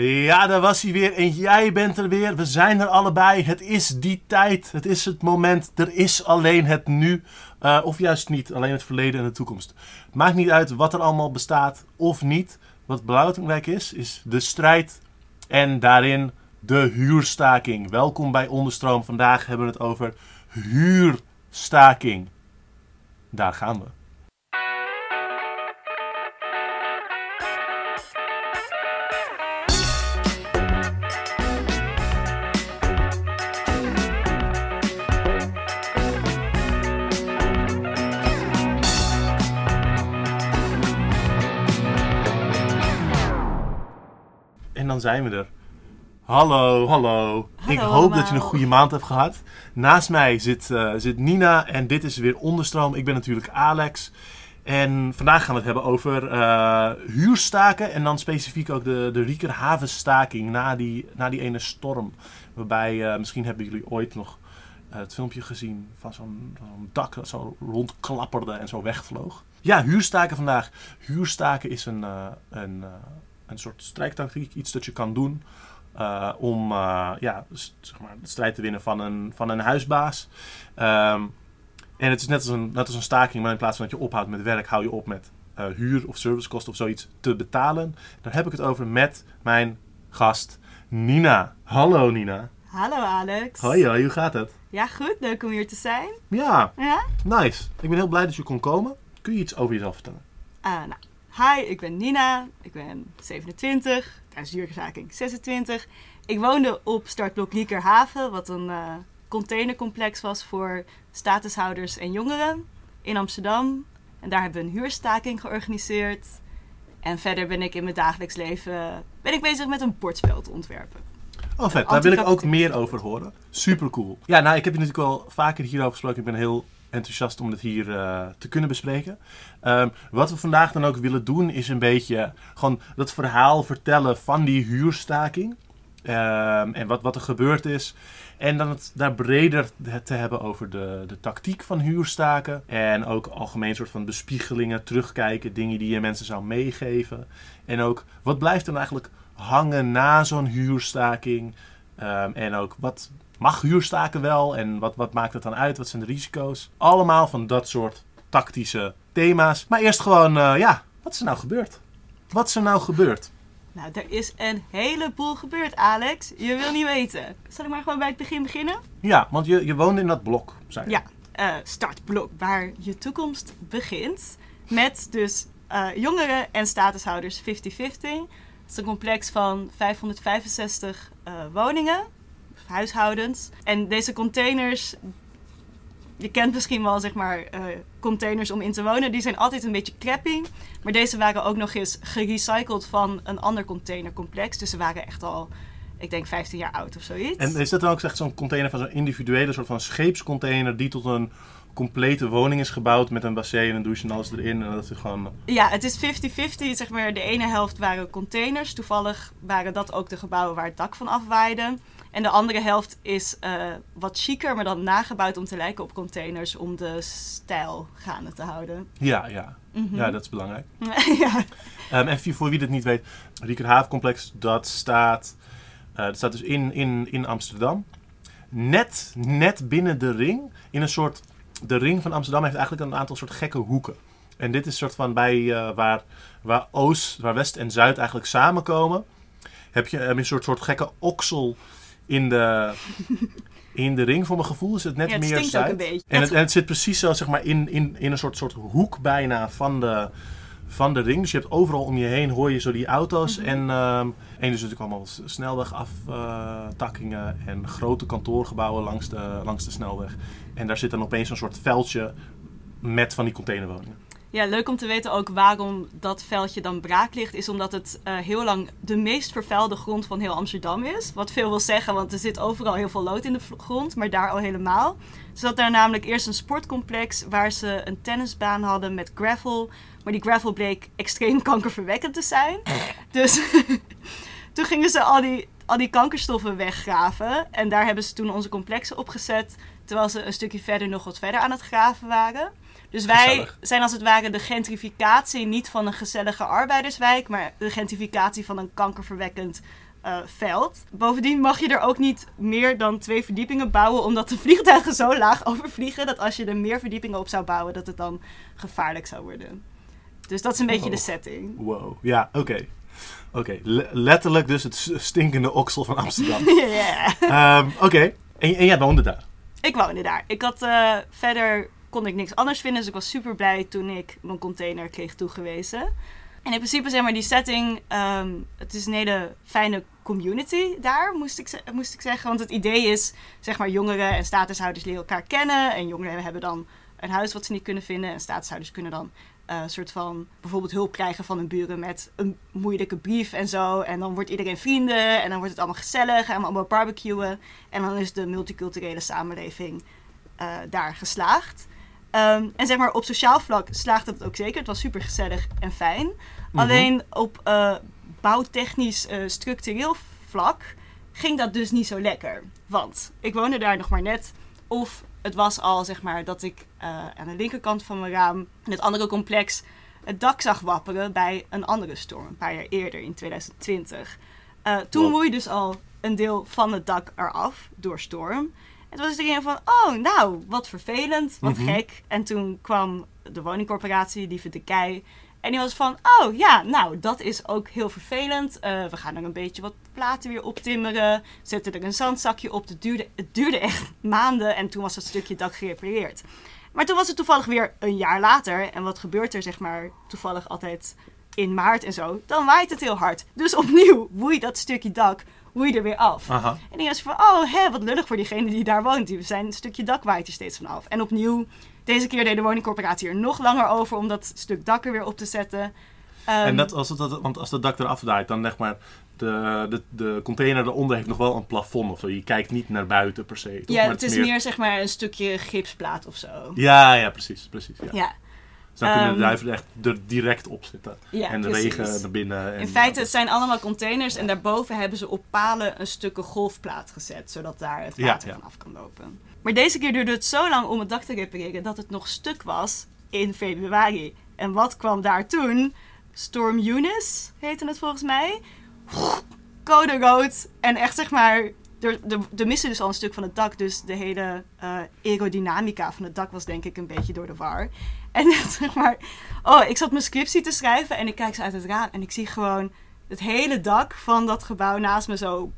Ja, daar was hij weer en jij bent er weer. We zijn er allebei. Het is die tijd. Het is het moment. Er is alleen het nu. Uh, of juist niet. Alleen het verleden en de toekomst. Maakt niet uit wat er allemaal bestaat of niet. Wat belangrijk is, is de strijd en daarin de huurstaking. Welkom bij Onderstroom. Vandaag hebben we het over huurstaking. Daar gaan we. Zijn we er. Hallo, hallo. Ik hoop dat je een goede maand hebt gehad. Naast mij zit, uh, zit Nina en dit is weer Onderstroom. Ik ben natuurlijk Alex. En vandaag gaan we het hebben over uh, huurstaken en dan specifiek ook de, de Riekerhavenstaking na die, na die ene storm. Waarbij, uh, misschien hebben jullie ooit nog het filmpje gezien van zo'n zo dak dat zo rondklapperde en zo wegvloog. Ja, huurstaken vandaag. Huurstaken is een, een een soort strijktactiek, iets dat je kan doen uh, om uh, ja, zeg maar, de strijd te winnen van een, van een huisbaas. Um, en het is net als, een, net als een staking, maar in plaats van dat je ophoudt met werk, hou je op met uh, huur of servicekosten of zoiets te betalen. Daar heb ik het over met mijn gast Nina. Hallo Nina. Hallo Alex. Hoi, hoi, hoe gaat het? Ja, goed. Leuk om hier te zijn. Ja. Ja? Nice. Ik ben heel blij dat je kon komen. Kun je iets over jezelf vertellen? nou, Hi, ik ben Nina. Ik ben 27. Tijdens duurzaking 26. Ik woonde op startblok Liekerhaven, wat een uh, containercomplex was voor statushouders en jongeren in Amsterdam. En daar hebben we een huurstaking georganiseerd. En verder ben ik in mijn dagelijks leven ben ik bezig met een bordspel te ontwerpen. Oh vet, daar wil ik ook meer over horen. Super cool. Ja, nou ik heb je natuurlijk al vaker hierover gesproken. Ik ben heel enthousiast om het hier uh, te kunnen bespreken. Um, wat we vandaag dan ook willen doen is een beetje gewoon dat verhaal vertellen van die huurstaking. Um, en wat, wat er gebeurd is. En dan het daar breder te hebben over de, de tactiek van huurstaken. En ook algemeen soort van bespiegelingen, terugkijken, dingen die je mensen zou meegeven. En ook wat blijft er eigenlijk hangen na zo'n huurstaking. Um, en ook wat, mag huurstaken wel en wat, wat maakt het dan uit? Wat zijn de risico's? Allemaal van dat soort tactische thema's. Maar eerst gewoon, uh, ja, wat is er nou gebeurd? Wat is er nou gebeurd? Nou, er is een heleboel gebeurd, Alex. Je wil niet weten. Zal ik maar gewoon bij het begin beginnen? Ja, want je, je woonde in dat blok, zei je. Ja, uh, startblok, waar je toekomst begint. Met dus uh, jongeren en statushouders 50-50. Het is een complex van 565 woningen huishoudens. En deze containers, je kent misschien wel zeg maar uh, containers om in te wonen, die zijn altijd een beetje crappy. Maar deze waren ook nog eens gerecycled van een ander containercomplex. Dus ze waren echt al, ik denk 15 jaar oud of zoiets. En is dat dan ook echt zo'n container van zo'n individuele soort van scheepscontainer die tot een complete woning is gebouwd met een bassin en een douche en alles erin. En dat is gewoon... Ja, het is 50-50. Zeg maar, de ene helft waren containers. Toevallig waren dat ook de gebouwen waar het dak van afwaaide. En de andere helft is uh, wat chiquer, maar dan nagebouwd om te lijken op containers om de stijl gaande te houden. Ja, ja. Mm -hmm. ja dat is belangrijk. ja. Um, en voor wie dit niet weet, Riekerhavencomplex, dat staat, uh, dat staat dus in, in, in Amsterdam. Net, net binnen de ring, in een soort... De ring van Amsterdam heeft eigenlijk een aantal soort gekke hoeken. En dit is een soort van bij uh, waar, waar Oost, waar West en Zuid eigenlijk samenkomen. Heb je een soort, soort gekke oksel in de, in de ring. Voor mijn gevoel is het net ja, het meer zuid. Ook een beetje. En, het, en het zit precies zo zeg maar, in, in, in een soort, soort hoek bijna van de, van de ring. Dus je hebt overal om je heen hoor je zo die auto's. Mm -hmm. En, um, en dus natuurlijk allemaal snelwegaftakkingen uh, en grote kantoorgebouwen langs de, langs de snelweg. En daar zit dan opeens een soort veldje met van die containerwoningen. Ja, leuk om te weten ook waarom dat veldje dan braak ligt. Is omdat het uh, heel lang de meest vervuilde grond van heel Amsterdam is. Wat veel wil zeggen, want er zit overal heel veel lood in de grond. Maar daar al helemaal. Ze zat daar namelijk eerst een sportcomplex waar ze een tennisbaan hadden met gravel. Maar die gravel bleek extreem kankerverwekkend te zijn. Dus toen gingen ze al die, al die kankerstoffen weggraven. En daar hebben ze toen onze complexen opgezet. Terwijl ze een stukje verder nog wat verder aan het graven waren. Dus wij Gezellig. zijn als het ware de gentrificatie niet van een gezellige arbeiderswijk, maar de gentrificatie van een kankerverwekkend eh, veld. Bovendien mag je er ook niet meer dan twee verdiepingen bouwen, omdat de vliegtuigen zo laag overvliegen dat als je er meer verdiepingen op zou bouwen, dat het dan gevaarlijk zou worden. Dus dat is een beetje de setting. Wow, ja, oké. Oké, le- letterlijk dus het stinkende oksel van Amsterdam. Ja. Ehm, oké, en, en jij woonde daar? Ik woonde daar. Ik had eh, verder kon ik niks anders vinden, dus ik was super blij toen ik mijn container kreeg toegewezen. En in principe zeg maar die setting, ehm, het is een hele fijne community daar, moest ik, moest ik zeggen. Want het idee is, zeg maar, jongeren en statushouders leren elkaar kennen. En jongeren hebben dan een huis wat ze niet kunnen vinden. En statushouders kunnen dan eh, een soort van bijvoorbeeld hulp krijgen van hun buren met een moeilijke brief en zo. En dan wordt iedereen vrienden en dan wordt het allemaal gezellig en allemaal barbecuen. En dan is de multiculturele samenleving eh, daar geslaagd. Ehm, en zeg maar op sociaal vlak slaagde het ook zeker. Het was super gezellig en fijn. Alleen op eh, bouwtechnisch eh, structureel vlak ging dat dus niet zo lekker. Want ik woonde daar nog maar net. Of het was al zeg maar dat ik eh, aan de linkerkant van mijn raam in het andere complex het dak zag wapperen bij een andere storm. Een paar jaar eerder in 2020. Eh, toen Wow. woei dus al een deel van het dak eraf door storm. En toen was iedereen van, oh nou, wat vervelend, wat Mhm. gek. En toen kwam de woningcorporatie, Lieve de Kei. En die was van, oh ja, nou, dat is ook heel vervelend. Eh, we gaan er een beetje wat platen weer optimmeren. Zetten er een zandzakje op. Het duurde, het duurde echt maanden en toen was dat stukje dak gerepareerd. Maar toen was het toevallig weer een jaar later. En wat gebeurt er, zeg maar, toevallig altijd in maart en zo? Dan waait het heel hard. Dus opnieuw woei dat stukje dak woei er weer af. Aha. En die was van, oh, hè, wat lullig voor diegene die daar woont. Die zijn een stukje dak waait er steeds vanaf. En opnieuw, deze keer deed de woningcorporatie er nog langer over om dat stuk dak er weer op te zetten. Ehm, en dat, als het, dat, want als het dak eraf draait, dan zeg maar, de, de, de container eronder heeft nog wel een plafond of zo. Je kijkt niet naar buiten per se. toch? ja, Maar het is meer... zeg maar een stukje gipsplaat of zo. Ja, ja, precies. precies ja. Ja, Dus dan kunnen de Ehm, duiven er echt er direct op zitten. ja en de precies. regen naar binnen. En, In feite, het zijn allemaal containers en daarboven hebben ze op palen een stukken golfplaat gezet, zodat daar het water ja. vanaf kan lopen. Maar deze keer duurde het zo lang om het dak te repareren dat het nog stuk was in februari. En wat kwam daar toen? Storm Eunice heette het volgens mij. Code rood en echt zeg maar, er, er, er miste dus al een stuk van het dak, dus de hele eh, aerodynamica van het dak was denk ik een beetje door de war. En zeg maar, oh, ik zat mijn scriptie te schrijven en ik kijk zo uit het raam en ik zie gewoon het hele dak van dat gebouw naast me zo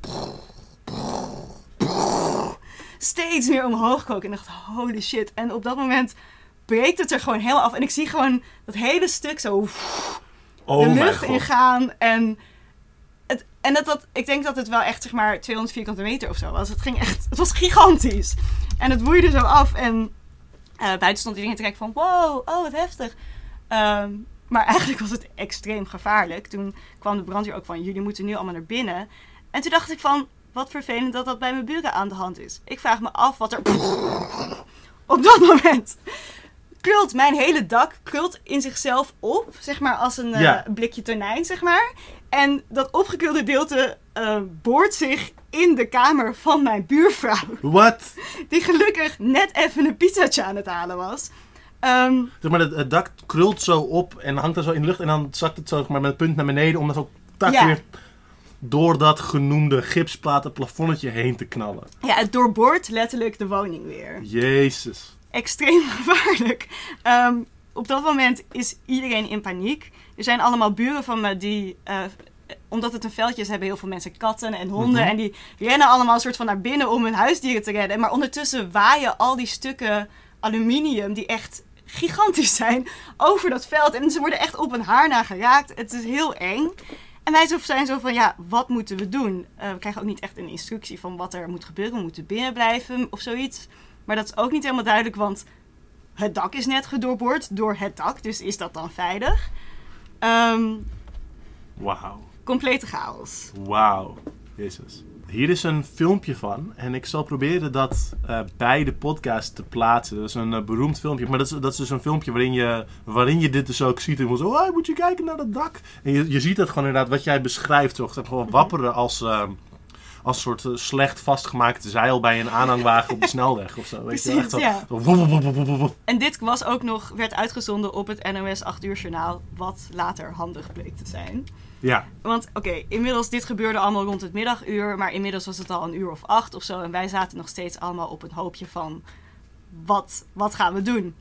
steeds meer omhoog koken. En ik dacht, holy shit. En op dat moment breekt het er gewoon helemaal af. En ik zie gewoon dat hele stuk zo oh de lucht ingaan. En, het, en dat, dat, ik denk dat het wel echt zeg maar 200 vierkante meter of zo was. Het ging echt, het was gigantisch. En het woeide zo af. En eh, buiten stond iedereen te kijken van, wow, oh wat heftig. Ehm, maar eigenlijk was het extreem gevaarlijk. Toen kwam de brandweer ook van, jullie moeten nu allemaal naar binnen. En toen dacht ik van, wat vervelend dat dat bij mijn buren aan de hand is. Ik vraag me af wat er op dat moment krult mijn hele dak krult in zichzelf op, zeg maar als een eh, blikje tonijn, zeg maar. En dat opgekrulde gedeelte eh, boort zich in de kamer van mijn buurvrouw, Wat? die gelukkig net even een pizzaatje aan het halen was. Ehm, Zeg maar, het, het dak krult zo op en hangt er zo in de lucht. En dan zakt het zo zeg maar, met het punt naar beneden om dat ook tak Ja. weer door dat genoemde gipsplaten plafonnetje heen te knallen. ja, het doorboort letterlijk de woning weer. Jezus. extreem gevaarlijk. Ehm, op dat moment is iedereen in paniek. Er zijn allemaal buren van me die, eh, omdat het een veldje is, hebben heel veel mensen katten en honden. Mhm. En die rennen allemaal een soort van naar binnen om hun huisdieren te redden. Maar ondertussen waaien al die stukken aluminium, die echt gigantisch zijn, over dat veld. En ze worden echt op een haar na geraakt. Het is heel eng. En wij zijn zo van, ja, wat moeten we doen? Eh, we krijgen ook niet echt een instructie van wat er moet gebeuren. We moeten binnen blijven of zoiets. Maar dat is ook niet helemaal duidelijk, want het dak is net gedoorboord door het dak. Dus is dat dan veilig? Ehm, Wauw. Complete chaos. Wauw. Jezus. Hier is een filmpje van. En ik zal proberen dat eh, bij de podcast te plaatsen. Dat is een eh, beroemd filmpje. Maar dat is, dat is dus een filmpje waarin je, waarin je dit dus ook ziet. En zo, oh, moet je kijken naar dat dak. En je, je ziet het gewoon inderdaad, wat jij beschrijft. Zeg maar, gewoon wapperen als, ehm, als soort eh, slecht vastgemaakt zeil bij een aanhangwagen op de snelweg of zo. Weet je? Echt zo, ja. zo. En dit was ook nog, werd uitgezonden op het NOS 8 uur journaal, wat later handig bleek te zijn. Ja, Want oké, inmiddels, dit gebeurde allemaal rond het middaguur, maar inmiddels was het al een uur of acht of zo. En wij zaten nog steeds allemaal op een hoopje van, wat, wat gaan we doen?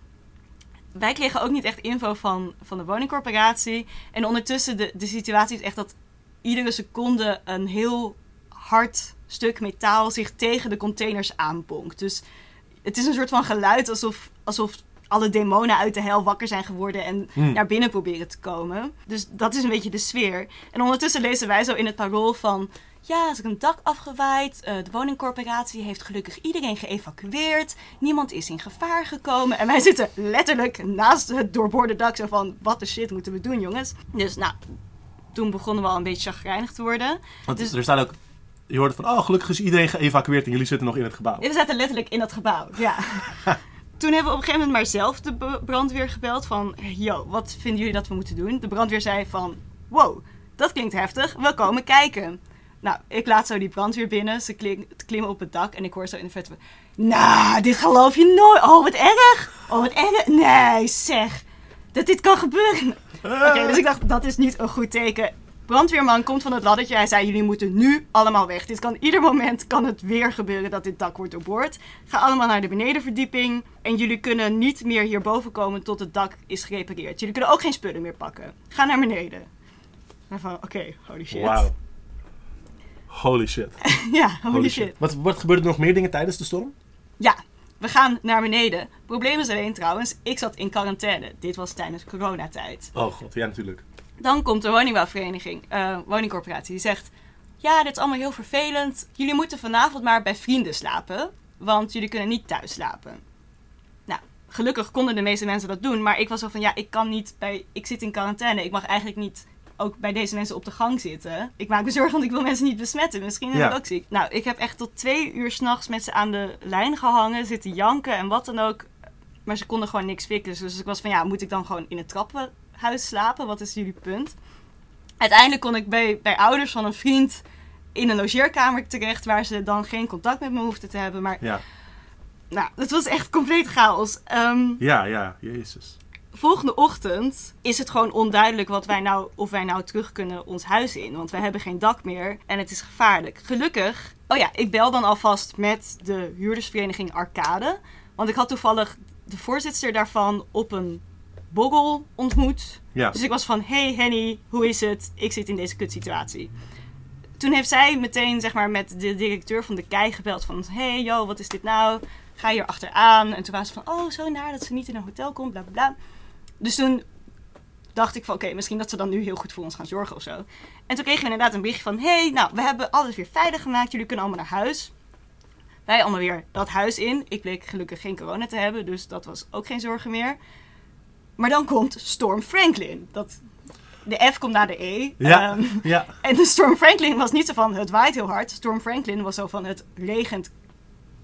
Wij kregen ook niet echt info van, van de woningcorporatie. En ondertussen, de, de situatie is echt dat iedere seconde een heel hard stuk metaal zich tegen de containers aanbonkt. Dus het is een soort van geluid alsof, alsof alle demonen uit de hel wakker zijn geworden en Hmm. naar binnen proberen te komen. Dus dat is een beetje de sfeer. En ondertussen lezen wij zo in het parool van... Ja, er is een dak afgewaaid. eh, de woningcorporatie heeft gelukkig iedereen geëvacueerd. Niemand is in gevaar gekomen. En wij zitten letterlijk naast het doorboorde dak. Zo van, wat de shit moeten we doen, jongens? Dus nou, toen begonnen we al een beetje chagrijnig te worden. want Dus- er staat ook... Je hoort van, oh gelukkig is iedereen geëvacueerd en jullie zitten nog in het gebouw. We zaten letterlijk in dat gebouw, ja. Toen hebben we op een gegeven moment maar zelf de brandweer gebeld van... Yo, wat vinden jullie dat we moeten doen? De brandweer zei van... Wow, dat klinkt heftig. We komen kijken. Nou, ik laat zo die brandweer binnen. Ze klim- klimmen op het dak en ik hoor zo in de verte... Nou, dit geloof je nooit. Oh, wat erg. Oh, wat erg. Nee, zeg. Dat dit kan gebeuren. Oké, dus ik dacht, dat is niet een goed teken. Brandweerman komt van het laddertje. Hij zei, jullie moeten nu allemaal weg. Dit kan ieder moment kan het weer gebeuren dat dit dak wordt doorboord. Ga allemaal naar de benedenverdieping. En jullie kunnen niet meer hierboven komen tot het dak is gerepareerd. Jullie kunnen ook geen spullen meer pakken. Ga naar beneden. En van, oké, holy shit. Wauw. Holy shit. ja, holy, shit. Wat, wat gebeurde er nog meer dingen tijdens de storm? Ja, we gaan naar beneden. Probleem is alleen trouwens, ik zat in quarantaine. Dit was tijdens coronatijd. Oh god, ja natuurlijk. Dan komt de woningbouwvereniging, eh, woningcorporatie, die zegt... Ja, dit is allemaal heel vervelend. Jullie moeten vanavond maar bij vrienden slapen. Want jullie kunnen niet thuis slapen. Nou, gelukkig konden de meeste mensen dat doen. Maar ik was zo van, ja, ik kan niet bij... Ik zit in quarantaine. Ik mag eigenlijk niet ook bij deze mensen op de gang zitten. Ik maak me zorgen, want ik wil mensen niet besmetten. Misschien ben Ja. ik ook ziek. Nou, ik heb echt tot twee uur s'nachts met ze aan de lijn gehangen. Zitten janken en wat dan ook. Maar ze konden gewoon niks fixen. Dus ik was van, ja, moet ik dan gewoon in het trappenhuis slapen? Wat is jullie punt? Uiteindelijk kon ik bij, bij ouders van een vriend in een logeerkamer terecht... waar ze dan geen contact met me hoefden te hebben. Maar Ja, nou, het was echt compleet chaos. Ehm, ja, ja, jezus. volgende ochtend is het gewoon onduidelijk wat wij nou, of wij nou terug kunnen ons huis in. Want wij hebben geen dak meer en het is gevaarlijk. Gelukkig, oh ja, ik bel dan alvast met de huurdersvereniging Arcade. Want ik had toevallig de voorzitter daarvan op een borrel ontmoet. Ja, Dus ik was van, hey Henny, hoe is het? Ik zit in deze kutsituatie. Toen heeft zij meteen zeg maar, met de directeur van de KEI gebeld van... hey, yo, wat is dit nou? Ga hier achteraan. En toen was ze van, oh, zo naar dat ze niet in een hotel komt, bla bla bla. Dus toen dacht ik van, oké, misschien dat ze dan nu heel goed voor ons gaan zorgen of zo. En toen kregen we inderdaad een berichtje van... hey, nou, we hebben alles weer veilig gemaakt. Jullie kunnen allemaal naar huis. Wij allemaal weer dat huis in. Ik bleek gelukkig geen corona te hebben, dus dat was ook geen zorgen meer. Maar dan komt Storm Franklin. Dat, de F komt na de E. Ja. Ehm, ja. en de Storm Franklin was niet zo van het waait heel hard. Storm Franklin was zo van het regent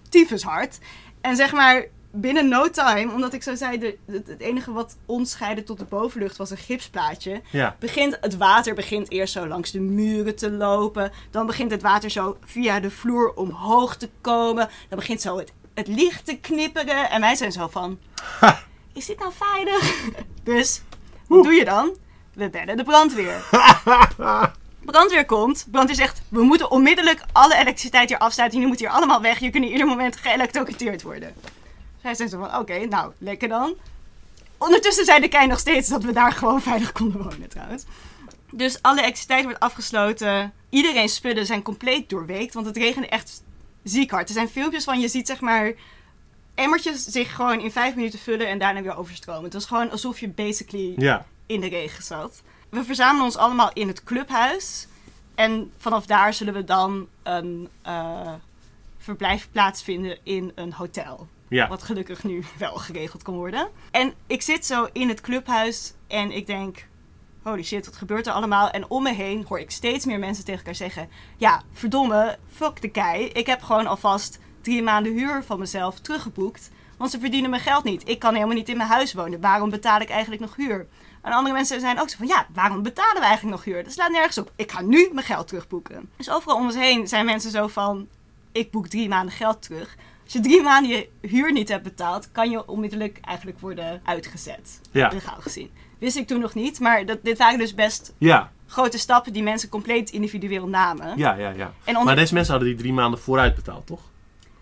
tyfus hard. En zeg maar binnen no time, omdat ik zo zei, de, het, het enige wat ons scheidde tot de bovenlucht was een gipsplaatje. ja. Begint het water begint eerst zo langs de muren te lopen. Dan begint het water zo via de vloer omhoog te komen. Dan begint zo het, het licht te knipperen. En wij zijn zo van, is dit nou veilig? dus, wat doe je dan? We bellen de brandweer. Brandweer komt. Brandweer zegt, we moeten onmiddellijk alle elektriciteit hier afsluiten. Jullie moeten hier allemaal weg. Je kunnen ieder moment geëlectrocuteerd worden. Zij zijn zo van, oké, nou, lekker dan. Ondertussen zei de kei nog steeds dat we daar gewoon veilig konden wonen trouwens. Dus alle elektriciteit wordt afgesloten. Iedereen's spullen zijn compleet doorweekt, want het regende echt ziek hard. Er zijn filmpjes van, je ziet zeg maar emmertjes zich gewoon in vijf minuten vullen en daarna weer overstromen. Het was gewoon alsof je basically Ja, in de regen zat. We verzamelen ons allemaal in het clubhuis. En vanaf daar zullen we dan een eh, verblijfplaats vinden in een hotel. ja. Wat gelukkig nu wel geregeld kan worden. En ik zit zo in het clubhuis en ik denk... Holy shit, wat gebeurt er allemaal? En om me heen hoor ik steeds meer mensen tegen elkaar zeggen... Ja, verdomme, fuck de kei. Ik heb gewoon alvast drie maanden huur van mezelf teruggeboekt. Want ze verdienen mijn geld niet. Ik kan helemaal niet in mijn huis wonen. Waarom betaal ik eigenlijk nog huur? En andere mensen zijn ook zo van, ja, waarom betalen we eigenlijk nog huur? Dat slaat nergens op. Ik ga nu mijn geld terugboeken. Dus overal om ons heen zijn mensen zo van, ik boek drie maanden geld terug. Als je drie maanden je huur niet hebt betaald, kan je onmiddellijk eigenlijk worden uitgezet. Ja. Legaal gezien. Wist ik toen nog niet, maar dat, dit waren dus best Ja, grote stappen die mensen compleet individueel namen. ja, ja. ja. En onder- Maar deze mensen hadden die drie maanden vooruit betaald, toch?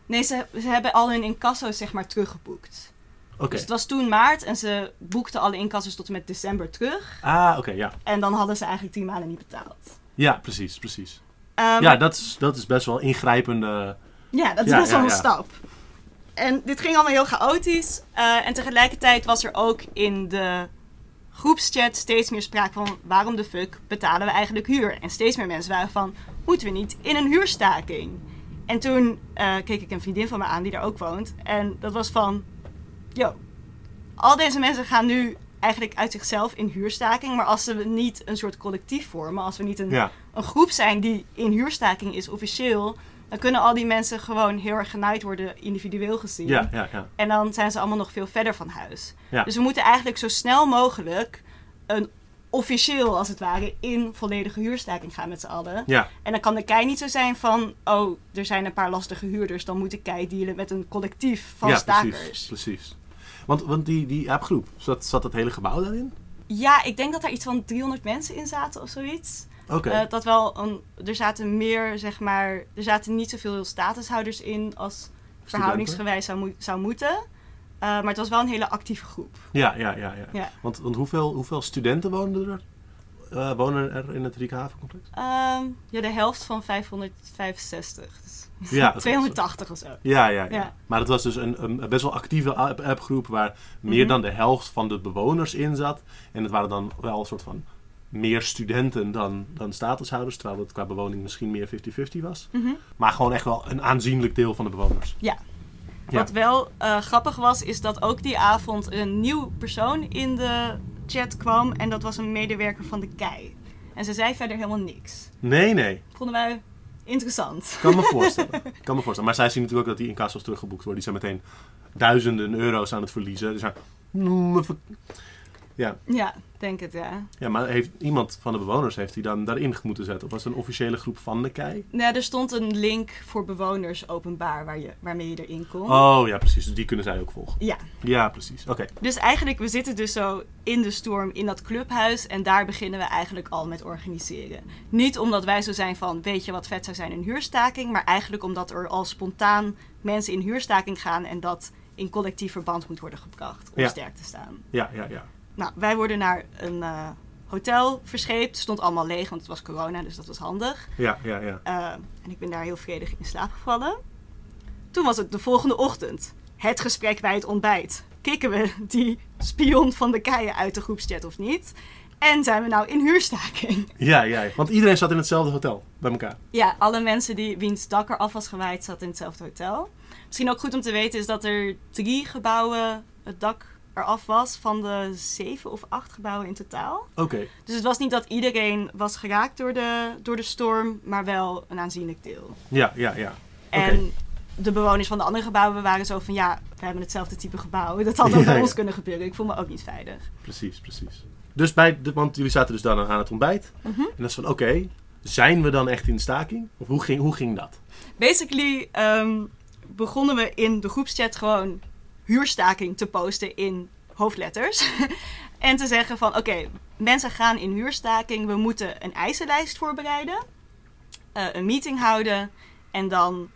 Nee, ze, ze hebben al hun incasso's zeg maar teruggeboekt. Oké. Dus het was toen maart en ze boekten alle incasso's tot en met december terug. Ah, oké, ja. En dan hadden ze eigenlijk tien maanden niet betaald. Ja, precies, precies. Ehm, Ja, dat is, dat is best wel ingrijpende... Ja, dat is Ja, best ja, wel een ja. stap. En dit ging allemaal heel chaotisch. Eh, en tegelijkertijd was er ook in de groepschat steeds meer sprake van... waarom de fuck betalen we eigenlijk huur? En steeds meer mensen waren van... moeten we niet in een huurstaking? En toen eh, keek ik een vriendin van me aan die daar ook woont. En dat was van... Yo, al deze mensen gaan nu eigenlijk uit zichzelf in huurstaking. Maar als ze niet een soort collectief vormen... als we niet een Ja, een groep zijn die in huurstaking is officieel, dan kunnen al die mensen gewoon heel erg genaaid worden, individueel gezien. ja, ja, ja. En dan zijn ze allemaal nog veel verder van huis. Ja. Dus we moeten eigenlijk zo snel mogelijk een officieel, als het ware, in volledige huurstaking gaan met z'n allen. Ja, En dan kan de kei niet zo zijn van, oh, er zijn een paar lastige huurders, dan moet de kei dealen met een collectief van ja stakers. precies, precies. Want, want die, die appgroep, zat, zat dat hele gebouw daarin? Ja, ik denk dat er iets van 300 mensen in zaten of zoiets. Eh, dat wel een, er zaten meer, zeg maar, er zaten niet zoveel statushouders in als verhoudingsgewijs zou, zou moeten. Eh, maar het was wel een hele actieve groep. Ja, ja, ja. ja. Ja. Want, want hoeveel, hoeveel studenten woonden er, eh, wonen er in het Riekhavencomplex? Ehm, ja, de helft van 565. Dus Ja, oké, 280 of zo. Ja, ja, ja. Ja. Maar het was dus een, een best wel actieve app- appgroep waar meer Mhm. dan de helft van de bewoners in zat. En het waren dan wel een soort van meer studenten dan, dan statushouders, terwijl het qua bewoning misschien meer 50-50 was. Mhm. Maar gewoon echt wel een aanzienlijk deel van de bewoners. Ja. Ja. Wat wel eh, grappig was, is dat ook die avond een nieuw persoon in de chat kwam. En dat was een medewerker van de KEI. En ze zei verder helemaal niks. Nee, nee. Vonden wij interessant. Kan me voorstellen. kan me voorstellen. Maar zij zien natuurlijk ook dat die incassos teruggeboekt worden. Die zijn meteen duizenden euro's aan het verliezen. Dus even- ja. Ja, denk het, ja. ja, maar heeft iemand van de bewoners heeft die dan daarin moeten zetten? Of was het een officiële groep van de kei? Nou, er stond een link voor bewoners openbaar waar je, waarmee je erin kon. Oh ja, precies. Dus die kunnen zij ook volgen. Ja, Ja, precies. Oké. dus eigenlijk, we zitten dus zo in de storm in dat clubhuis en daar beginnen we eigenlijk al met organiseren. Niet omdat wij zo zijn van, weet je wat vet zou zijn, een huurstaking, maar eigenlijk omdat er al spontaan mensen in huurstaking gaan en dat in collectief verband moet worden gebracht om Ja. sterk te staan. Ja, ja, ja. Nou, wij worden naar een eh, hotel verscheept. Het stond allemaal leeg, want het was corona, dus dat was handig. Ja, ja, ja. Uh, en ik ben daar heel vredig in slaap gevallen. Toen was het de volgende ochtend. Het gesprek bij het ontbijt. Kikken we die spion van de keien uit de groepschat of niet? En zijn we nou in huurstaking? Ja, ja. Want iedereen zat in hetzelfde hotel bij elkaar. Ja, alle mensen die, wiens dak eraf was gewaaid, zaten in hetzelfde hotel. Misschien ook goed om te weten is dat er drie gebouwen het dak eraf was van de zeven of acht gebouwen in totaal. Oké. Dus het was niet dat iedereen was geraakt door de, door de storm, maar wel een aanzienlijk deel. Ja, ja, ja. Oké. En de bewoners van de andere gebouwen waren zo van ja, we hebben hetzelfde type gebouw. Dat had ook Ja, bij ja. ons kunnen gebeuren. Ik voel me ook niet veilig. Precies, precies. Dus bij de, want jullie zaten dus dan aan het ontbijt. Mhm. En dat is van, oké, zijn we dan echt in staking? Of hoe ging, hoe ging dat? Basically ehm, begonnen we in de groepschat gewoon huurstaking te posten in hoofdletters. en te zeggen van oké, mensen gaan in huurstaking. We moeten een eisenlijst voorbereiden. eh, een meeting houden. En dan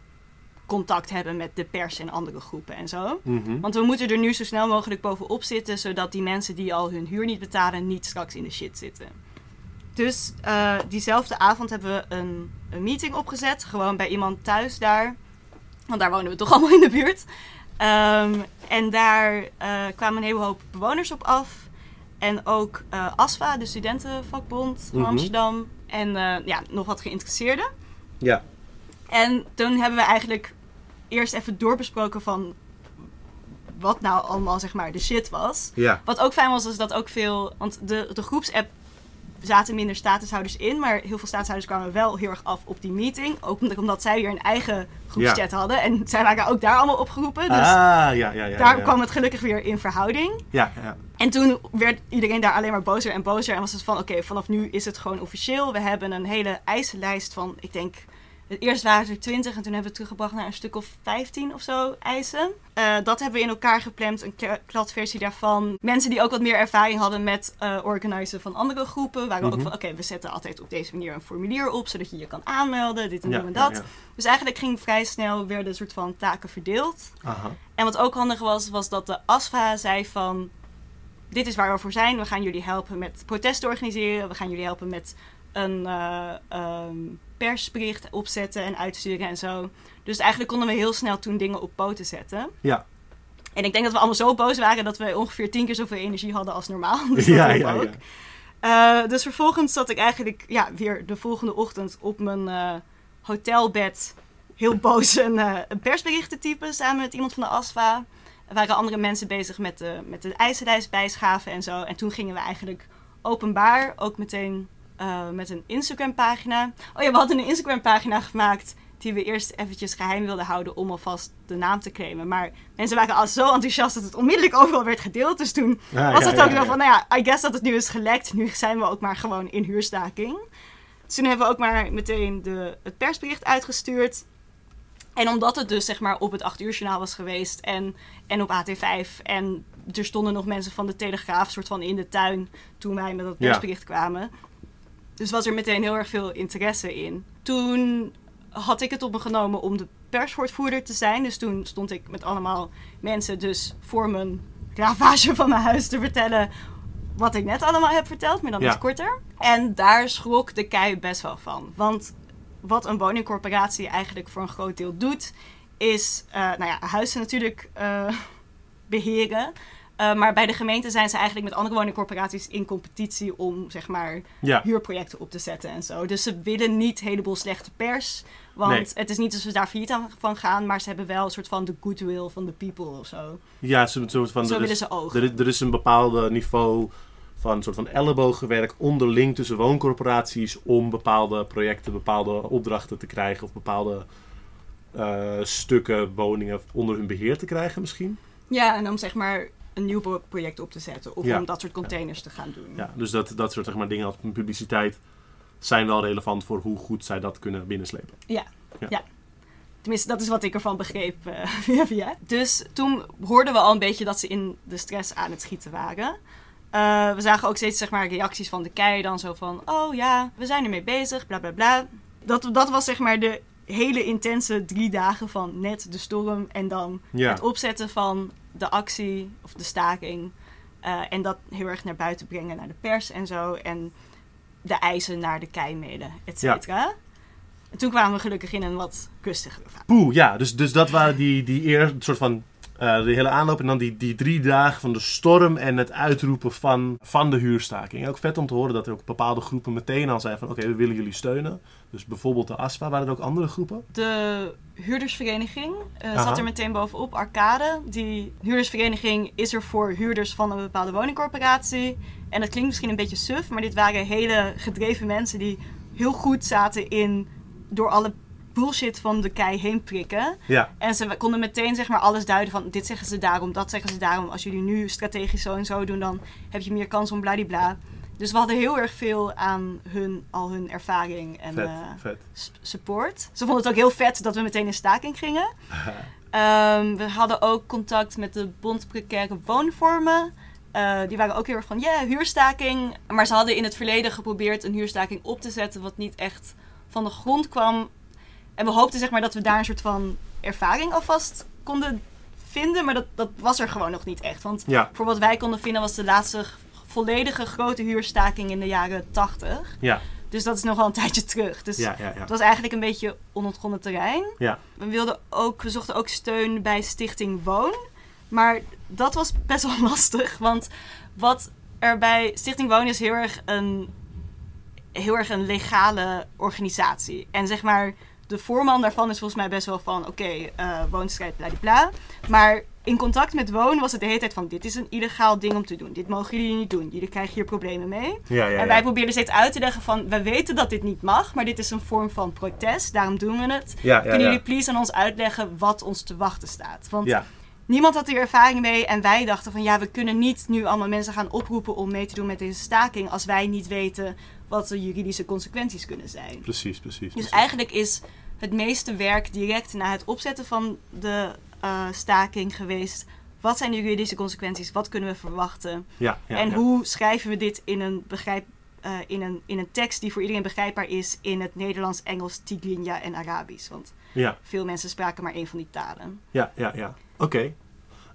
contact hebben met de pers en andere groepen en zo. Mhm. Want we moeten er nu zo snel mogelijk bovenop zitten, zodat die mensen die al hun huur niet betalen, niet straks in de shit zitten. Dus eh, diezelfde avond hebben we een, een meeting opgezet, gewoon bij iemand thuis daar. Want daar wonen we toch allemaal in de buurt. Ehm, en daar eh, kwamen een hele hoop bewoners op af. En ook eh, ASFA, de studentenvakbond van Mhm. Amsterdam. En eh, ja, nog wat geïnteresseerden. Ja. En toen hebben we eigenlijk eerst even doorbesproken van wat nou allemaal zeg maar de shit was. Ja. Wat ook fijn was, is dat ook veel, want de, de groepsapp zaten minder statushouders in, maar heel veel statushouders kwamen wel heel erg af op die meeting. Ook omdat, omdat zij weer een eigen groepschat hadden. En zij waren ook daar allemaal opgeroepen. Dus ah, ja, ja, ja. daar kwam het gelukkig weer in verhouding. Ja, ja. En toen werd iedereen daar alleen maar bozer en bozer. En was het van, oké, vanaf nu is het gewoon officieel. We hebben een hele eisenlijst van, ik denk... Eerst waren er 20 en toen hebben we het teruggebracht naar een stuk of 15 of zo eisen. Uh, dat hebben we in elkaar gepland, een kladversie daarvan. Mensen die ook wat meer ervaring hadden met uh, organiseren van andere groepen, waren mm -hmm. ook van: oké, we zetten altijd op deze manier een formulier op, zodat je je kan aanmelden, dit en ja, en dat. Ja, ja. Dus eigenlijk ging vrij snel weer een soort van taken verdeeld. Aha. En wat ook handig was, was dat de ASFA zei van... Dit is waar we voor zijn. We gaan jullie helpen met protesten organiseren. We gaan jullie helpen met een uh, um, persbericht opzetten en uitsturen en zo. Dus eigenlijk konden we heel snel toen dingen op poten zetten. Ja. En ik denk dat we allemaal zo boos waren dat we ongeveer tien keer zoveel energie hadden als normaal. Dus ja, ja, ook. ja. Uh, dus vervolgens zat ik eigenlijk ja, weer de volgende ochtend op mijn uh, hotelbed heel boos een, uh, een persbericht te typen samen met iemand van de ASFA. Er waren andere mensen bezig met de, met de eisenlijst bijschaven en zo. En toen gingen we eigenlijk openbaar ook meteen uh, met een Instagram pagina. Oh ja, we hadden een Instagram pagina gemaakt die we eerst eventjes geheim wilden houden om alvast de naam te claimen. Maar mensen waren al zo enthousiast dat het onmiddellijk overal werd gedeeld. Dus toen Ja, was ja, het ja, ook wel van, nou ja, I guess dat het nu is gelekt. Nu zijn we ook maar gewoon in huurstaking. Dus toen hebben we ook maar meteen de, het persbericht uitgestuurd. En omdat het dus zeg maar op het 8 uur journaal was geweest en, en op AT5 en er stonden nog mensen van de Telegraaf soort van in de tuin toen wij met dat persbericht kwamen. Dus was er meteen heel erg veel interesse in. Toen had ik het op me genomen om de perswoordvoerder te zijn. Dus toen stond ik met allemaal mensen dus voor mijn ravage van mijn huis te vertellen wat ik net allemaal heb verteld, maar dan Ja. iets korter. En daar schrok de kei best wel van. Want wat een woningcorporatie eigenlijk voor een groot deel doet, is eh, nou ja, huizen natuurlijk eh, beheren. Eh, maar bij de gemeente zijn ze eigenlijk met andere woningcorporaties in competitie om zeg maar Ja. huurprojecten op te zetten en zo. Dus ze willen niet een heleboel slechte pers. Want Nee. het is niet dat ze daar failliet aan van gaan, maar ze hebben wel een soort van de goodwill van de people of zo. Ja, zo, soort van, Zo er, willen is, ze ook. er, is, er is een bepaald niveau van een soort van ellebogenwerk onderling tussen wooncorporaties om bepaalde projecten, bepaalde opdrachten te krijgen of bepaalde eh, stukken woningen onder hun beheer te krijgen misschien. Ja, en om zeg maar een nieuw pro- project op te zetten of Ja. om dat soort containers te gaan doen. Ja, dus dat, dat soort zeg maar, dingen als publiciteit zijn wel relevant voor hoe goed zij dat kunnen binnenslepen. Tenminste, dat is wat ik ervan begreep via via. Dus toen hoorden we al een beetje dat ze in de stress aan het schieten waren. Eh, we zagen ook steeds zeg maar, reacties van de kei dan zo van... Oh ja, we zijn ermee bezig, bla bla bla. Dat, dat was zeg maar de hele intense drie dagen van net de storm... en dan Ja. het opzetten van de actie of de staking. eh, en dat heel erg naar buiten brengen naar de pers en zo. En de eisen naar de kei mailen, et Ja. cetera. En toen kwamen we gelukkig in een wat rustigere fase. Poeh, ja, dus, dus dat waren die, die eer, soort van eh, de hele aanloop en dan die, die drie dagen van de storm en het uitroepen van, van de huurstaking. Ook vet om te horen dat er ook bepaalde groepen meteen al zeiden van oké, we willen jullie steunen. Dus bijvoorbeeld de ASFA, waren er ook andere groepen? De huurdersvereniging eh, zat er meteen bovenop, Arcade. Die huurdersvereniging is er voor huurders van een bepaalde woningcorporatie. En dat klinkt misschien een beetje suf, maar dit waren hele gedreven mensen die heel goed zaten in door alle bullshit van de kei heen prikken. Ja, En ze konden meteen zeg maar alles duiden van dit zeggen ze daarom, dat zeggen ze daarom. Als jullie nu strategisch zo en zo doen, dan heb je meer kans om bladibla. Dus we hadden heel erg veel aan hun, al hun ervaring en vet, eh, vet. support. Ze vonden het ook heel vet dat we meteen in staking gingen. Ehm, we hadden ook contact met de Bond Precaire Woonvormen. Eh, die waren ook heel erg van, ja, huurstaking. Maar ze hadden in het verleden geprobeerd een huurstaking op te zetten... wat niet echt van de grond kwam. En we hoopten zeg maar dat we daar een soort van ervaring alvast konden vinden. Maar dat, dat was er gewoon nog niet echt. Want Ja, voor wat wij konden vinden was de laatste volledige grote huurstaking in de jaren 80. ja, Dus dat is nogal een tijdje terug. Dus ja. het was eigenlijk een beetje onontgonnen terrein. Ja. We, wilden ook, we zochten ook steun bij Stichting Woon. Maar dat was best wel lastig. Want wat er bij Stichting Woon is heel erg een, heel erg een legale organisatie. En zeg maar, de voorman daarvan is volgens mij best wel van, oké, eh woonstrijd, bla Maar in contact met wonen was het de hele tijd van, dit is een illegaal ding om te doen. Dit mogen jullie niet doen. Jullie krijgen hier problemen mee. Ja, ja, En wij ja. probeerden steeds uit te leggen van, we weten dat dit niet mag, maar dit is een vorm van protest, daarom doen we het. Kunnen jullie please aan ons uitleggen wat ons te wachten staat? Want niemand had hier ervaring mee en wij dachten van, ja, we kunnen niet nu allemaal mensen gaan oproepen om mee te doen met deze staking als wij niet weten wat de juridische consequenties kunnen zijn. precies, precies. Dus precies. eigenlijk is het meeste werk direct na het opzetten van de eh, staking geweest. Wat zijn de juridische consequenties? Wat kunnen we verwachten? Ja, ja, en ja. hoe schrijven we dit in een, begrijp, eh, in, een, in een tekst die voor iedereen begrijpbaar is in het Nederlands, Engels, Tigrinya en Arabisch? Want Ja, veel mensen spraken maar één van die talen. ja, ja, ja. Oké.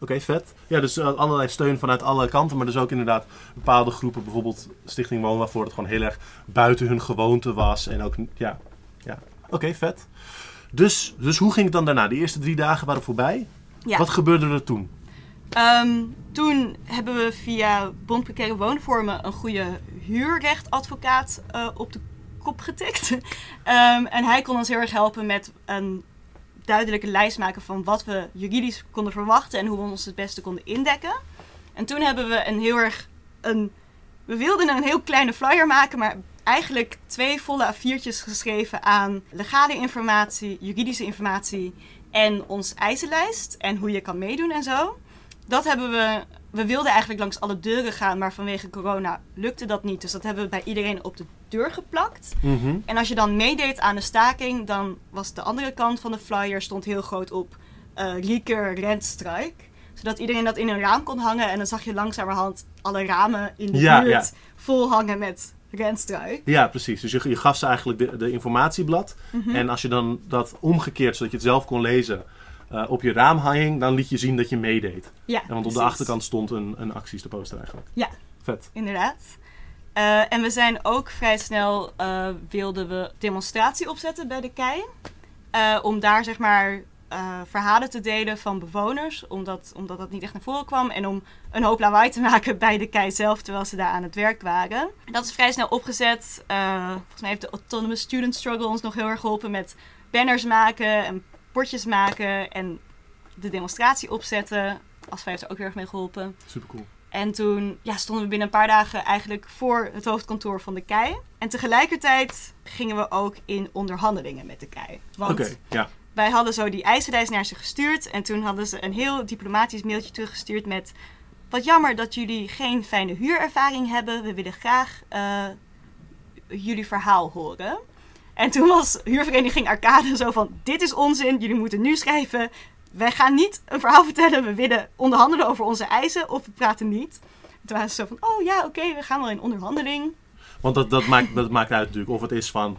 Oké, vet. Ja, dus eh, allerlei steun vanuit alle kanten, maar dus ook inderdaad bepaalde groepen, bijvoorbeeld Stichting Woon, waarvoor het gewoon heel erg buiten hun gewoonte was. En ook, ja, ja. Oké, vet. Dus, dus hoe ging het dan daarna? De eerste drie dagen waren voorbij. Ja. Wat gebeurde er toen? Ehm, toen hebben we via Bond Precaire Woonvormen een goede huurrechtadvocaat eh, op de kop getikt. Ehm, en hij kon ons heel erg helpen met een duidelijke lijst maken van wat we juridisch konden verwachten en hoe we ons het beste konden indekken. En toen hebben we een heel erg een. We wilden een heel kleine flyer maken, maar eigenlijk twee volle A4'tjes geschreven aan legale informatie, juridische informatie en ons eisenlijst en hoe je kan meedoen en zo. Dat hebben we. We wilden eigenlijk langs alle deuren gaan, maar vanwege corona lukte dat niet. Dus dat hebben we bij iedereen op de deur geplakt. Mhm. En als je dan meedeed aan de staking, dan was de andere kant van de flyer stond heel groot op eh Rieker Rentstrijk. Zodat iedereen dat in een raam kon hangen. En dan zag je langzamerhand alle ramen in de Ja, buurt ja. vol hangen met Rentstrijk. Ja, precies. Dus je, je gaf ze eigenlijk de, de informatieblad. Mhm. En als je dan dat omgekeerd, zodat je het zelf kon lezen, eh, op je raam hing, dan liet je zien dat je meedeed. Ja, En want op de achterkant stond een, een acties te poster eigenlijk. Ja. Vet. Inderdaad. Eh, en we zijn ook vrij snel, eh, wilden we demonstratie opzetten bij de KEI. Om daar zeg maar eh, verhalen te delen van bewoners, omdat, omdat dat niet echt naar voren kwam. En om een hoop lawaai te maken bij de KEI zelf, terwijl ze daar aan het werk waren. Dat is vrij snel opgezet. Eh, volgens mij heeft de Autonomous Student Struggle ons nog heel erg geholpen met banners maken en bordjes maken en de demonstratie opzetten. Asfa heeft er ook heel erg mee geholpen. Super cool. En toen ja, stonden we binnen een paar dagen eigenlijk voor het hoofdkantoor van de KEI. En tegelijkertijd gingen we ook in onderhandelingen met de KEI. Want Oké, ja. Wij hadden zo die eisenlijst naar ze gestuurd. En toen hadden ze een heel diplomatisch mailtje teruggestuurd met... Wat jammer dat jullie geen fijne huurervaring hebben. We willen graag eh, jullie verhaal horen. En toen was huurvereniging Arcade zo van... Dit is onzin, jullie moeten nu schrijven. Wij gaan niet een verhaal vertellen. We willen onderhandelen over onze eisen of we praten niet. En toen waren ze zo van... Oh ja, oké, we gaan wel in onderhandeling. Want dat, dat, maakt, dat maakt uit natuurlijk. Of het is van,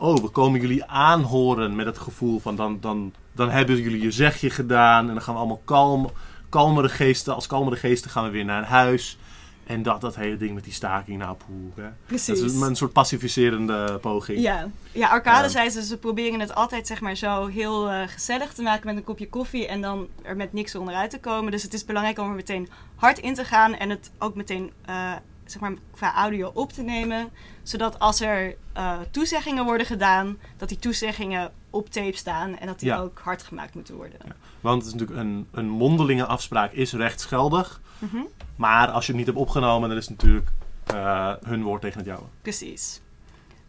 oh, we komen jullie aanhoren met het gevoel van, dan, dan, dan hebben jullie je zegje gedaan. En dan gaan we allemaal kalm, kalmere geesten, als kalmere geesten gaan we weer naar huis. En dat, dat hele ding met die staking, poeh. Hè. Precies. Dat is een, soort pacificerende poging. Ja, ja Arcade zei ze, ze proberen het altijd zeg maar zo heel eh, gezellig te maken met een kopje koffie en dan er met niks onderuit te komen. Dus het is belangrijk om er meteen hard in te gaan en het ook meteen eh, zeg maar qua audio op te nemen. Zodat als er eh, toezeggingen worden gedaan, dat die toezeggingen op tape staan en dat die Ja. ook hard gemaakt moeten worden. Ja. Want het is natuurlijk een, een mondelinge afspraak is rechtsgeldig. Mhm, Maar als je het niet hebt opgenomen, dan is het natuurlijk eh, hun woord tegen het jouwe. Precies.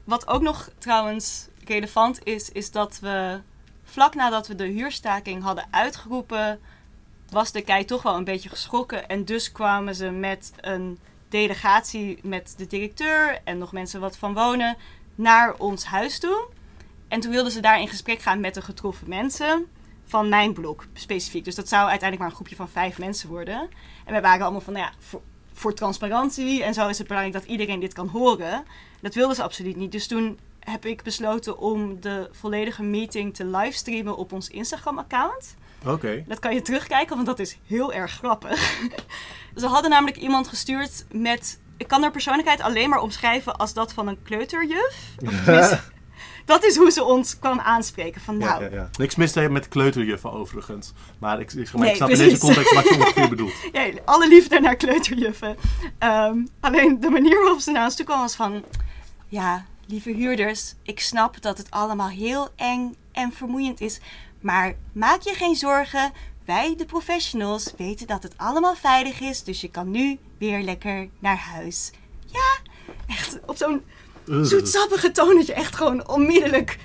Wat ook nog trouwens relevant is, is dat we vlak nadat we de huurstaking hadden uitgeroepen, was de KEI toch wel een beetje geschrokken. En dus kwamen ze met een delegatie met de directeur en nog mensen wat van wonen naar ons huis toe. En toen wilden ze daar in gesprek gaan met de getroffen mensen van mijn blok specifiek. Dus dat zou uiteindelijk maar een groepje van vijf mensen worden. En wij waren allemaal van, nou ja, voor, voor transparantie en zo is het belangrijk dat iedereen dit kan horen. Dat wilden ze absoluut niet. Dus toen heb ik besloten om de volledige meeting te livestreamen op ons Instagram-account. Oké. Dat kan je terugkijken, want dat is heel erg grappig. Ze hadden namelijk iemand gestuurd met... Ik kan haar persoonlijkheid alleen maar omschrijven als dat van een kleuterjuf. Of dat is hoe ze ons kwam aanspreken. Van nou, Ja, ja, ja. Niks mis met kleuterjuffen overigens. Maar ik, ik, maar Nee, ik snap in deze context wat je ongeveer bedoelt. Ja, alle liefde naar kleuterjuffen. Ehm, alleen de manier waarop ze naar ons toe kwam was van... Ja, lieve huurders, ik snap dat het allemaal heel eng en vermoeiend is. Maar maak je geen zorgen. Wij, de professionals, weten dat het allemaal veilig is. Dus je kan nu weer lekker naar huis. Ja, echt op zo'n zoetsappige toon dat je echt gewoon onmiddellijk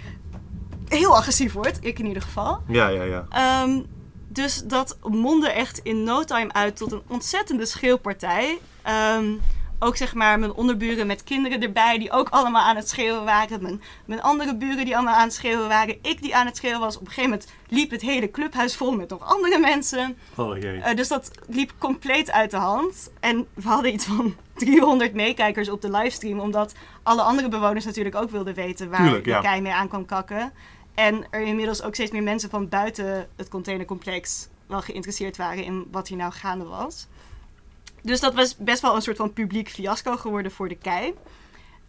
heel agressief wordt. Ik in ieder geval. Ja, ja, ja. Ehm, dus dat mondde echt in no time uit tot een ontzettende schreeuwpartij. Ehm, ook zeg maar mijn onderburen met kinderen erbij die ook allemaal aan het schreeuwen waren. Mijn, mijn andere buren die allemaal aan het schreeuwen waren. Ik die aan het schreeuwen was. Op een gegeven moment liep het hele clubhuis vol met nog andere mensen. Oh jee. Eh, dus dat liep compleet uit de hand. En we hadden iets van 300 meekijkers op de livestream. Omdat alle andere bewoners natuurlijk ook wilden weten waar Tuurlijk, de ja. kei mee aan kwam kakken. En er inmiddels ook steeds meer mensen van buiten het containercomplex wel geïnteresseerd waren in wat hier nou gaande was. Dus dat was best wel een soort van publiek fiasco geworden voor de kei.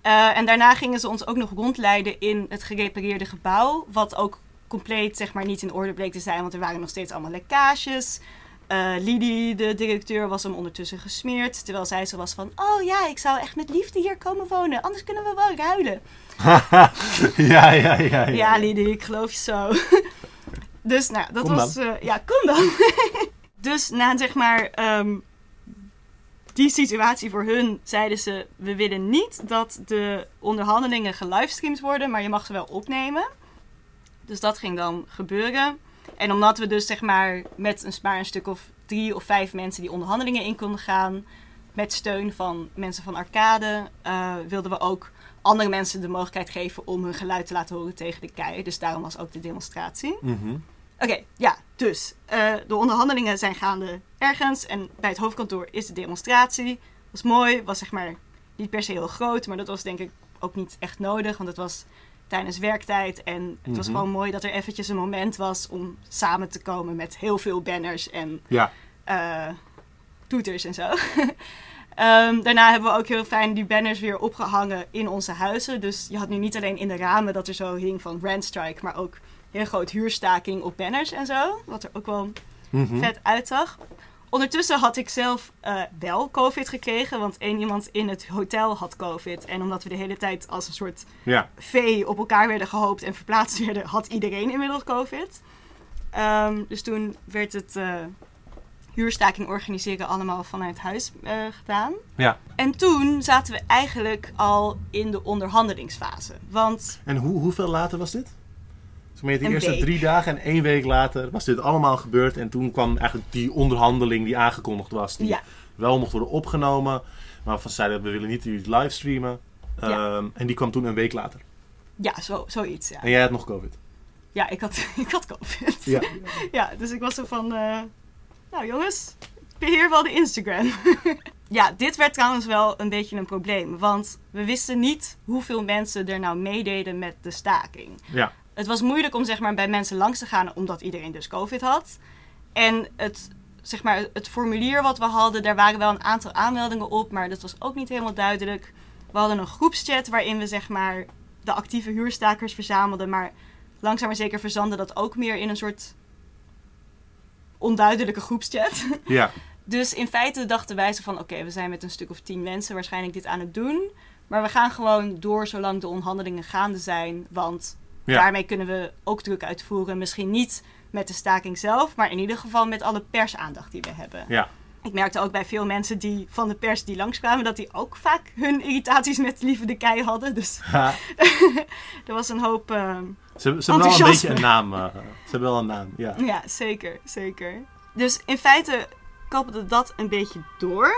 Eh, en daarna gingen ze ons ook nog rondleiden in het gerepareerde gebouw. Wat ook compleet zeg maar, niet in orde bleek te zijn, want er waren nog steeds allemaal lekkages. Eh Lidie, de directeur, was hem ondertussen gesmeerd. Terwijl zij zo was van: Oh ja, ik zou echt met liefde hier komen wonen. Anders kunnen we wel ruilen. ja, ja, ja, ja. Ja, Lidie, ik geloof je zo. dus nou, dat Kom was. eh, ja, kom dan. dus na zeg maar. ehm, die situatie voor hun zeiden ze: We willen niet dat de onderhandelingen gelivestreamd worden, maar je mag ze wel opnemen. Dus dat ging dan gebeuren. En omdat we dus zeg maar met een, maar een stuk of drie of vijf mensen die onderhandelingen in konden gaan, met steun van mensen van Arcade, eh, wilden we ook andere mensen de mogelijkheid geven om hun geluid te laten horen tegen de kei. Dus daarom was ook de demonstratie. Mhm. Oké, ja, dus eh, de onderhandelingen zijn gaande ergens en bij het hoofdkantoor is de demonstratie. Was mooi, was zeg maar niet per se heel groot, maar dat was denk ik ook niet echt nodig, want het was tijdens werktijd en het was Mhm. gewoon mooi dat er eventjes een moment was om samen te komen met heel veel banners en Ja. eh, toeters en zo. Ehm, daarna hebben we ook heel fijn die banners weer opgehangen in onze huizen. Dus je had nu niet alleen in de ramen dat er zo hing van Randstrike, maar ook heel groot huurstaking op banners en zo. Wat er ook wel Mhm. vet uitzag. Ondertussen had ik zelf eh, wel COVID gekregen, want één iemand in het hotel had COVID. En omdat we de hele tijd als een soort Ja. vee op elkaar werden gehoopt en verplaatst werden, had iedereen inmiddels COVID. Ehm, dus toen werd het eh, huurstaking organiseren allemaal vanuit huis eh, gedaan. Ja. En toen zaten we eigenlijk al in de onderhandelingsfase. Want En hoe, hoeveel later was dit? Zeg maar, de eerste week. drie dagen en één week later was dit allemaal gebeurd. En toen kwam eigenlijk die onderhandeling die aangekondigd was. Die ja, wel mocht worden opgenomen. Maar van zeiden we willen niet die livestreamen. Ja. Ehm, en die kwam toen een week later. ja zo, zoiets. Ja. En jij had nog COVID. ja, ik had, ik had COVID. Ja. Ja, dus ik was zo van, eh, nou jongens, ik beheer wel de Instagram. ja, dit werd trouwens wel een beetje een probleem. Want we wisten niet hoeveel mensen er nou meededen met de staking. Ja. Het was moeilijk om zeg maar, bij mensen langs te gaan, omdat iedereen dus COVID had. En het, zeg maar, het formulier wat we hadden, daar waren wel een aantal aanmeldingen op, maar dat was ook niet helemaal duidelijk. We hadden een groepschat waarin we zeg maar, de actieve huurstakers verzamelden, maar langzaam maar zeker verzandde dat ook meer in een soort onduidelijke groepschat. Ja. Dus in feite dachten wij zo van, oké, we zijn met een stuk of tien mensen waarschijnlijk dit aan het doen. Maar we gaan gewoon door zolang de onderhandelingen gaande zijn. Want Ja. daarmee kunnen we ook druk uitvoeren. Misschien niet met de staking zelf, maar in ieder geval met alle persaandacht die we hebben. Ja. Ik merkte ook bij veel mensen die van de pers die langskwamen, dat die ook vaak hun irritaties met Lieve de Kei hadden. Dus er was een hoop... eh, Ze, hebben- ze hebben wel een beetje een naam. eh, ze hebben wel een naam, ja. Ja, zeker, zeker. Dus in feite kappelde dat een beetje door.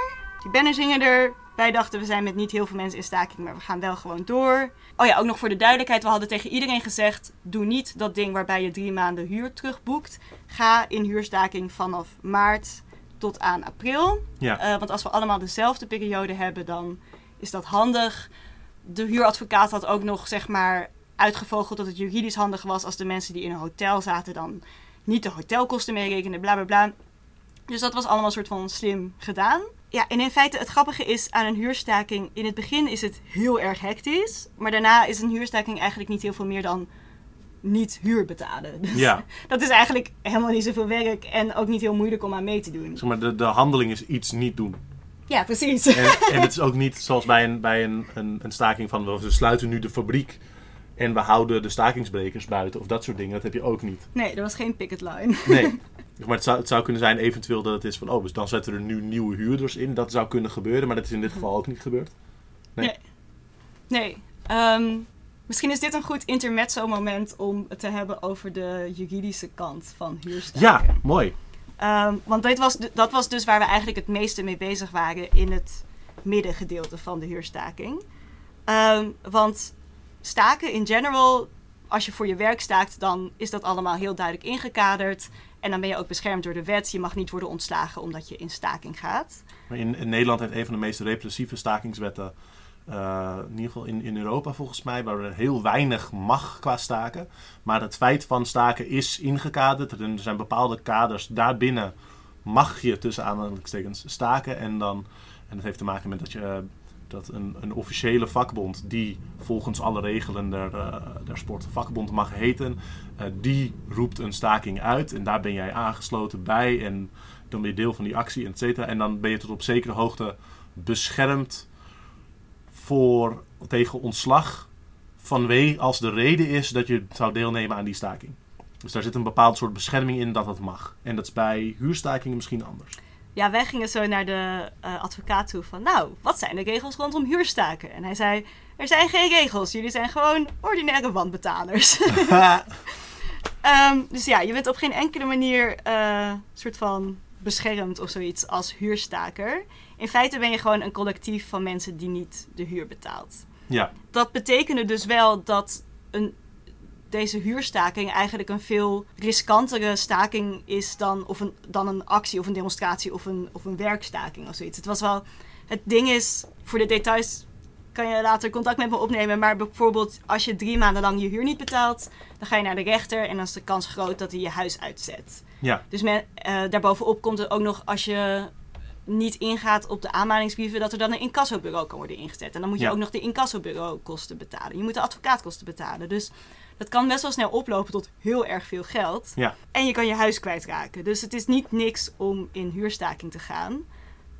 Die banners hingen er. Wij dachten, we zijn met niet heel veel mensen in staking, maar we gaan wel gewoon door. Oh ja, ook nog voor de duidelijkheid. We hadden tegen iedereen gezegd, doe niet dat ding waarbij je drie maanden huur terugboekt. Ga in huurstaking vanaf maart tot aan april. Ja. Eh, want als we allemaal dezelfde periode hebben, dan is dat handig. De huuradvocaat had ook nog, zeg maar, uitgevogeld dat het juridisch handig was als de mensen die in een hotel zaten dan niet de hotelkosten meerekenen, bla bla bla. Dus dat was allemaal een soort van slim gedaan. Ja, en in feite, het grappige is aan een huurstaking, in het begin is het heel erg hectisch. Maar daarna is een huurstaking eigenlijk niet heel veel meer dan niet huur betalen. Dus Ja. dat is eigenlijk helemaal niet zoveel werk en ook niet heel moeilijk om aan mee te doen. Zeg maar, de, de handeling is iets niet doen. Ja, precies. En, en het is ook niet zoals bij een, bij een, een, een staking van we sluiten nu de fabriek en we houden de stakingsbrekers buiten of dat soort dingen. Dat heb je ook niet. Nee, er was geen picket line. Nee. Maar het zou, het zou kunnen zijn eventueel dat het is van, oh, dus dan zetten er nu nieuwe huurders in. Dat zou kunnen gebeuren, maar dat is in dit geval ook niet gebeurd. Nee. Nee. Nee. Ehm, misschien is dit een goed intermezzo-moment om het te hebben over de juridische kant van huurstaken. Ja, mooi. Ehm, want dit was, dat was dus waar we eigenlijk het meeste mee bezig waren in het middengedeelte van de huurstaking. Ehm, want staken in general, als je voor je werk staakt, dan is dat allemaal heel duidelijk ingekaderd. En dan ben je ook beschermd door de wet. Je mag niet worden ontslagen omdat je in staking gaat. In, in Nederland heeft een van de meest repressieve stakingswetten, eh, in ieder geval in, in Europa volgens mij, waar er heel weinig mag qua staken. Maar het feit van staken is ingekaderd. Er zijn bepaalde kaders. Daarbinnen mag je tussen aanhalingstekens staken. En, dan, en dat heeft te maken met dat je... dat een, een officiële vakbond die volgens alle regelen der, eh, der vakbond mag heten, eh, die roept een staking uit en daar ben jij aangesloten bij en dan ben je deel van die actie, et cetera. En dan ben je tot op zekere hoogte beschermd voor, tegen ontslag vanwege als de reden is dat je zou deelnemen aan die staking. Dus daar zit een bepaald soort bescherming in dat dat mag. En dat is bij huurstakingen misschien anders. Ja, wij gingen zo naar de eh, advocaat toe van, nou, wat zijn de regels rondom huurstaken? En hij zei, er zijn geen regels, jullie zijn gewoon ordinaire wanbetalers. Ehm, dus ja, je bent op geen enkele manier eh soort van beschermd of zoiets als huurstaker. In feite ben je gewoon een collectief van mensen die niet de huur betaalt. ja, Dat betekende dus wel dat een, deze huurstaking eigenlijk een veel riskantere staking is dan, of een, dan een actie of een demonstratie of een, of een werkstaking of zoiets. Het was wel. Het ding is, voor de details kan je later contact met me opnemen. Maar bijvoorbeeld, als je drie maanden lang je huur niet betaalt, dan ga je naar de rechter en dan is de kans groot dat hij je huis uitzet. ja, Dus men, eh, daarbovenop komt er ook nog als je niet ingaat op de aanmaningsbrieven, dat er dan een incassobureau kan worden ingezet. En dan moet je Ja. ook nog de incassobureaukosten betalen. Je moet de advocaatkosten betalen. Dus dat kan best wel snel oplopen tot heel erg veel geld. ja. En je kan je huis kwijtraken. Dus het is niet niks om in huurstaking te gaan.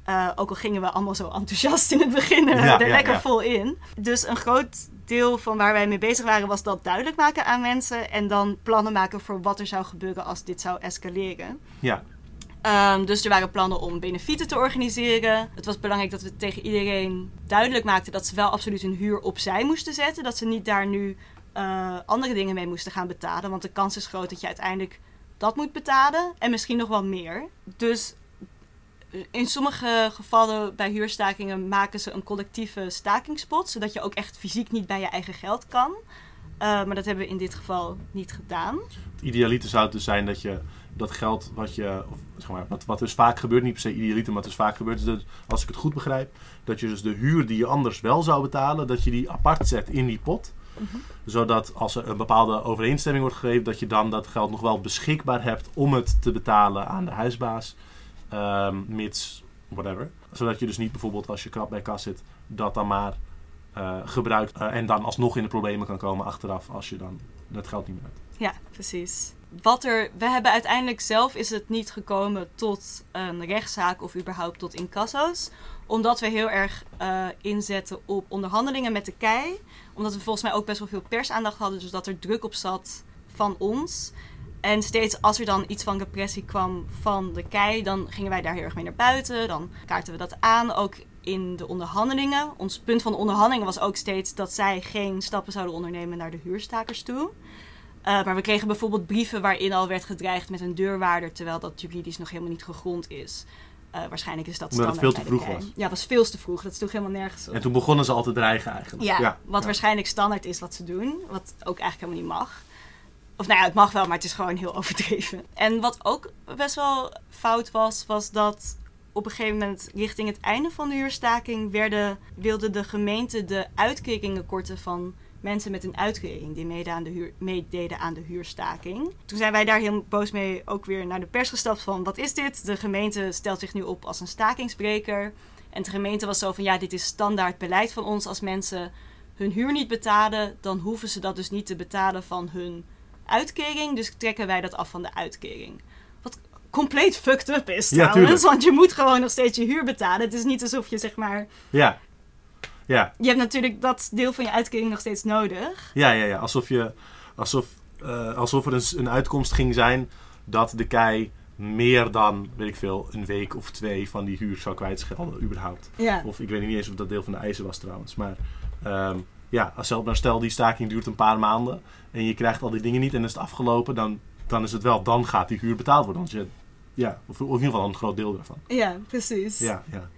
Eh, ook al gingen we allemaal zo enthousiast in het begin eh, Ja, er ja, lekker vol in. Dus een groot deel van waar wij mee bezig waren was dat duidelijk maken aan mensen. En dan plannen maken voor wat er zou gebeuren als dit zou escaleren. ja. Ehm, dus er waren plannen om benefieten te organiseren. Het was belangrijk dat we tegen iedereen duidelijk maakten dat ze wel absoluut hun huur opzij moesten zetten. Dat ze niet daar nu eh, andere dingen mee moesten gaan betalen. Want de kans is groot dat je uiteindelijk dat moet betalen. En misschien nog wel meer. Dus eh, in sommige gevallen bij huurstakingen maken ze een collectieve stakingspot. Zodat je ook echt fysiek niet bij je eigen geld kan. Eh, maar dat hebben we in dit geval niet gedaan. Het idealiter zou het dus zijn dat je dat geld wat je, of zeg maar, wat, wat dus vaak gebeurt, niet per se idealiter, maar het is vaak gebeurt, is dat, als ik het goed begrijp, dat je dus de huur die je anders wel zou betalen, dat je die apart zet in die pot. Zodat als er een bepaalde overeenstemming wordt gegeven, dat je dan dat geld nog wel beschikbaar hebt om het te betalen aan de huisbaas, ehm, mits whatever. Zodat je dus niet bijvoorbeeld als je krap bij kas zit, dat dan maar eh, gebruikt eh, en dan alsnog in de problemen kan komen achteraf als je dan dat geld niet meer hebt. Ja, precies. Wat er, we hebben uiteindelijk zelf is het niet gekomen tot een rechtszaak of überhaupt tot incasso's. Omdat we heel erg eh, inzetten op onderhandelingen met de KEI. Omdat we volgens mij ook best wel veel persaandacht hadden. Dus dat er druk op zat van ons. En steeds als er dan iets van repressie kwam van de KEI, dan gingen wij daar heel erg mee naar buiten. Dan kaarten we dat aan, ook in de onderhandelingen. Ons punt van de onderhandelingen was ook steeds dat zij geen stappen zouden ondernemen naar de huurstakers toe. Uh, maar we kregen bijvoorbeeld brieven waarin al werd gedreigd met een deurwaarder, terwijl dat juridisch nog helemaal niet gegrond is. Uh, waarschijnlijk is dat Omdat het standaard veel te vroeg KEI. Ja, het was veel te vroeg. Dat sloeg helemaal nergens op. En toen begonnen ze al te dreigen eigenlijk. Ja, wat waarschijnlijk standaard is wat ze doen. Wat ook eigenlijk helemaal niet mag. Of nou ja, het mag wel, maar het is gewoon heel overdreven. En wat ook best wel fout was, was dat op een gegeven moment richting het einde van de huurstaking werden, wilde de gemeente de uitkeringen korten van mensen met een uitkering die meededen aan, de huur, meededen aan de huurstaking. Toen zijn wij daar heel boos mee ook weer naar de pers gestapt van wat is dit? De gemeente stelt zich nu op als een stakingsbreker. En de gemeente was zo van ja, dit is standaard beleid van ons als mensen hun huur niet betalen, dan hoeven ze dat dus niet te betalen van hun uitkering. Dus trekken wij dat af van de uitkering. Wat compleet fucked up is trouwens. want je moet gewoon nog steeds je huur betalen. Het is niet alsof je zeg maar... Ja. Ja, Je hebt natuurlijk dat deel van je uitkering nog steeds nodig. ja, ja. ja. Alsof, je, alsof, eh, alsof er een, een uitkomst ging zijn dat de kei meer dan, weet ik veel, een week of twee van die huur zou kwijtschelden, überhaupt. Ja. Of ik weet niet eens of dat deel van de eisen was trouwens. Maar ehm, ja, als zelf, nou stel die staking duurt een paar maanden en je krijgt al die dingen niet en is het afgelopen, dan, dan is het wel, dan gaat die huur betaald worden. Want je, ja, of, of in ieder geval een groot deel daarvan. Ja, precies. Ja, ja.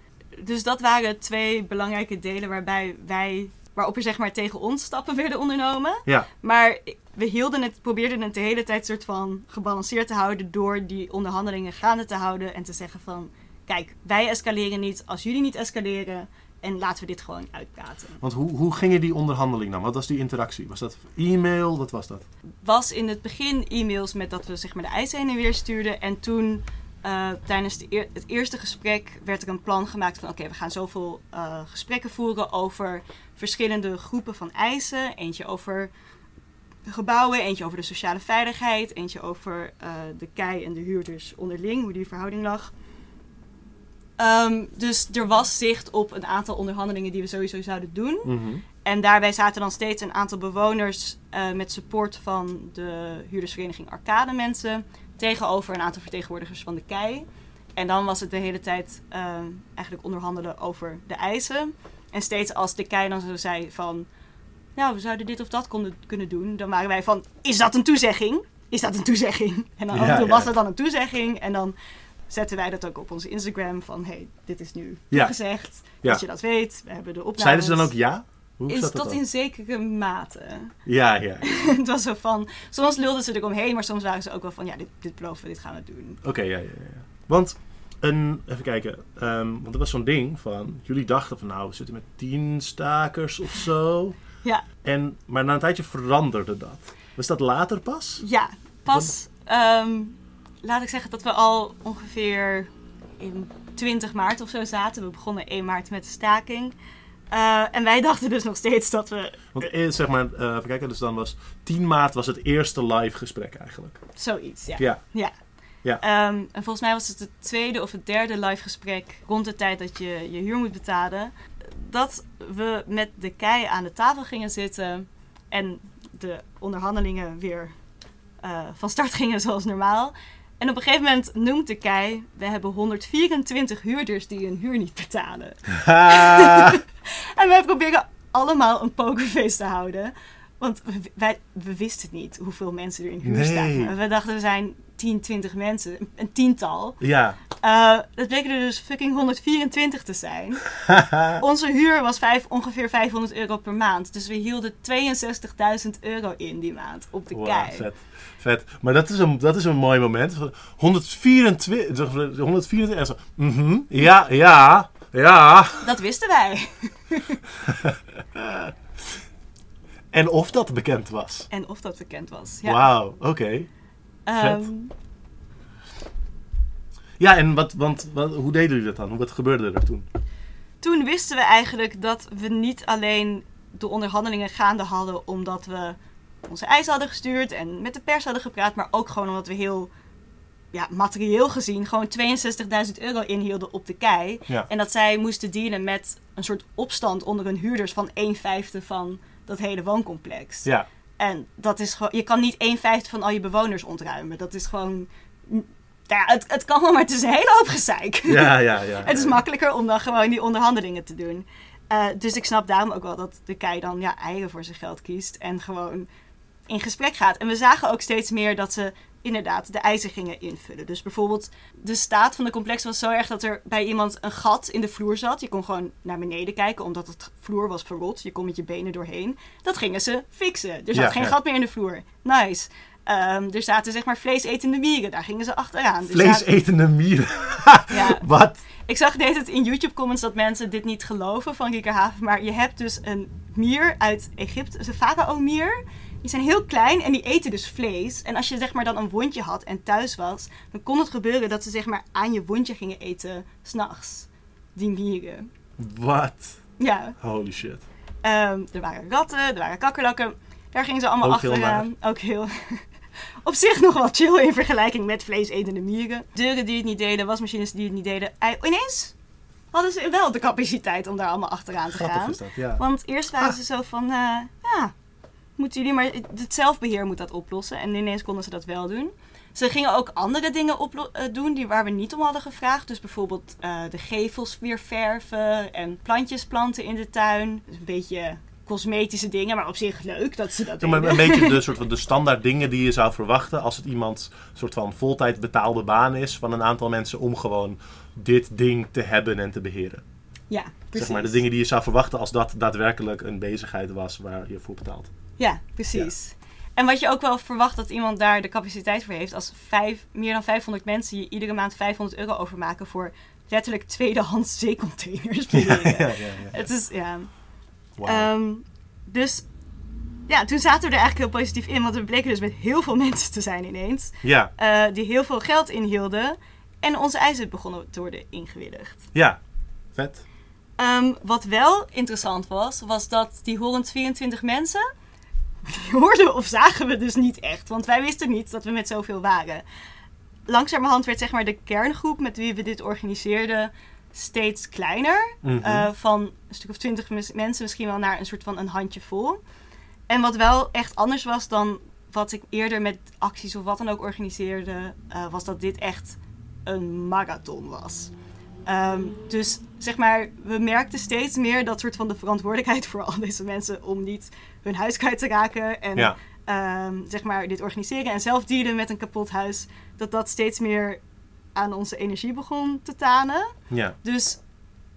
Dus dat waren twee belangrijke delen waarbij wij, waarop er zeg maar tegen ons stappen werden ondernomen. Ja, Maar we hielden het, probeerden het de hele tijd soort van gebalanceerd te houden door die onderhandelingen gaande te houden en te zeggen van, kijk, wij escaleren niet als jullie niet escaleren en laten we dit gewoon uitpraten. want hoe, hoe gingen die onderhandelingen dan? Wat was die interactie? Was dat e-mail? Wat was dat? Was in het begin e-mails met dat we zeg maar de eisen heen en weer stuurden en toen eh, tijdens de eer- het eerste gesprek werd er een plan gemaakt van oké, we gaan zoveel eh, gesprekken voeren over verschillende groepen van eisen. Eentje over gebouwen, eentje over de sociale veiligheid, eentje over eh, de kei en de huurders onderling, hoe die verhouding lag. Ehm, dus er was zicht op een aantal onderhandelingen die we sowieso zouden doen. Mhm. En daarbij zaten dan steeds een aantal bewoners met support van de huurdersvereniging Arcade mensen tegenover een aantal vertegenwoordigers van de KEI. En dan was het de hele tijd eh, eigenlijk onderhandelen over de eisen. En steeds als de KEI dan zo zei van, nou we zouden dit of dat konden, kunnen doen, dan waren wij van, is dat een toezegging? Is dat een toezegging? En dan Ja, was dat dan een toezegging. En dan zetten wij dat ook op onze Instagram van, hey, dit is nu gezegd. Dat je dat weet. We hebben de opnames. Zeiden ze dan ook ja? Hoe Is dat tot dan? in zekere mate. Ja, ja. het was zo van, soms lulden ze eromheen, maar soms waren ze ook wel van, ja, dit, dit beloven we, dit gaan we doen. Oké, ja, ja, ja. ja. Want, een, even kijken. ehm, want er was zo'n ding van, jullie dachten van nou, we zitten met tien stakers of zo. Ja, En, maar na een tijdje veranderde dat. Was dat later pas? ja, pas, ehm, laat ik zeggen dat we al ongeveer in 20 maart of zo zaten. We begonnen 1 maart met de staking. Eh, en wij dachten dus nog steeds dat we Want eh, zeg maar, eh, even kijken, dus dan was 10 maart was het eerste live gesprek eigenlijk. zoiets, ja. Ja. Ja. Ja. Ehm, en volgens mij was het het tweede of het derde live gesprek rond de tijd dat je je huur moet betalen. Dat we met de kei aan de tafel gingen zitten en de onderhandelingen weer van start gingen zoals normaal. En op een gegeven moment noemt de kei, we hebben 124 huurders die hun huur niet betalen. En wij proberen allemaal een pokerface te houden. Want we, wij, we wisten niet hoeveel mensen er in huur Nee. staan. We dachten, er zijn 10, 20 mensen. een- tiental. ja. Eh het bleken er dus fucking 124 te zijn. Onze huur was vijf, ongeveer 500 euro per maand. Dus we hielden 62.000 euro in die maand op de Wow, kei. vet. Vet. Maar dat is een, dat is een mooi moment. 124. 124 en zo. mhm, Ja, ja, ja. Dat wisten wij. En of dat bekend was. En of dat bekend was. Ja. Wauw, oké. Ehm, Ja, en wat, want, wat, hoe deden jullie dat dan? Wat gebeurde er toen? toen wisten we eigenlijk dat we niet alleen de onderhandelingen gaande hadden omdat we onze eisen hadden gestuurd en met de pers hadden gepraat, maar ook gewoon omdat we heel ja, materieel gezien gewoon 62.000 euro inhielden op de kei. Ja. En dat zij moesten dealen met een soort opstand onder hun huurders van 1 vijfde van dat hele wooncomplex. Ja, En dat is gewoon, je kan niet 1 vijfde van al je bewoners ontruimen. Dat is gewoon, ja, het, het kan wel, maar het is een hele hoop gezeik. ja, ja. ja Het is makkelijker om dan gewoon die onderhandelingen te doen. Eh, dus ik snap daarom ook wel dat de kei dan ja, eieren voor zijn geld kiest en gewoon in gesprek gaat. En we zagen ook steeds meer dat ze inderdaad de eisen gingen invullen. Dus bijvoorbeeld de staat van de complex was zo erg dat er bij iemand een gat in de vloer zat. Je kon gewoon naar beneden kijken omdat het vloer was verrot. Je kon met je benen doorheen. Dat gingen ze fixen. Er zat Ja, geen ja. gat meer in de vloer. Nice. Ehm, er zaten zeg maar vleesetende mieren. Daar gingen ze achteraan. Er zaten- Vleesetende mieren. Ja, Wat? ik zag net het in YouTube comments dat mensen dit niet geloven van Riekerhaven. Maar je hebt dus een mier uit Egypte, een farao-mier. Die zijn heel klein en die eten dus vlees. En als je zeg maar dan een wondje had en thuis was, dan kon het gebeuren dat ze zeg maar aan je wondje gingen eten s'nachts. Die mieren. Wat? Ja, Holy shit. ehm, er waren ratten, er waren kakkerlakken. Daar gingen ze allemaal Ook heel achteraan. Ook heel. op zich nog wel chill in vergelijking met vleesetende mieren. Deuren die het niet deden, wasmachines die het niet deden. Ineens hadden ze wel de capaciteit om daar allemaal achteraan te Grappig gaan. is dat, ja. Want eerst waren Ah. ze zo van, eh, ja, moeten jullie maar, het zelfbeheer moet dat oplossen. En ineens konden ze dat wel doen. Ze gingen ook andere dingen eh, doen die waar we niet om hadden gevraagd. Dus bijvoorbeeld eh, de gevels weer verven en plantjes planten in de tuin. Dus een beetje cosmetische dingen, maar op zich leuk dat ze dat Ja, deden. een beetje de, soort van de standaard dingen die je zou verwachten als het iemand soort van voltijd betaalde baan is van een aantal mensen om gewoon dit ding te hebben en te beheren. Ja, precies. Zeg maar de dingen die je zou verwachten als dat daadwerkelijk een bezigheid was waar je voor betaalt. Ja, precies. En wat je ook wel verwacht dat iemand daar de capaciteit voor heeft, als vijf, meer dan 500 mensen je iedere maand 500 euro overmaken voor letterlijk tweedehands zeecontainers. ja, ja. Het is, ja. Wauw. Ehm, dus ja, toen zaten we er eigenlijk heel positief in, want we bleken dus met heel veel mensen te zijn ineens, ja, eh, die heel veel geld inhielden en onze eisen begonnen te worden ingewilligd. ja. Vet. Ehm, wat wel interessant was, was dat die 124 mensen, die hoorden of zagen we dus niet echt. Want wij wisten niet dat we met zoveel waren. Langzamerhand werd zeg maar de kerngroep met wie we dit organiseerden steeds kleiner. Mhm. Eh, van een stuk of twintig mensen misschien wel naar een soort van een handjevol. En wat wel echt anders was dan wat ik eerder met acties of wat dan ook organiseerde, eh, was dat dit echt een marathon was. Ehm, dus zeg maar, we merkten steeds meer dat soort van de verantwoordelijkheid voor al deze mensen om niet hun huis kwijt te raken en Ja. ehm, zeg maar dit organiseren en zelf dealen met een kapot huis, dat dat steeds meer aan onze energie begon te tanen. Ja, Dus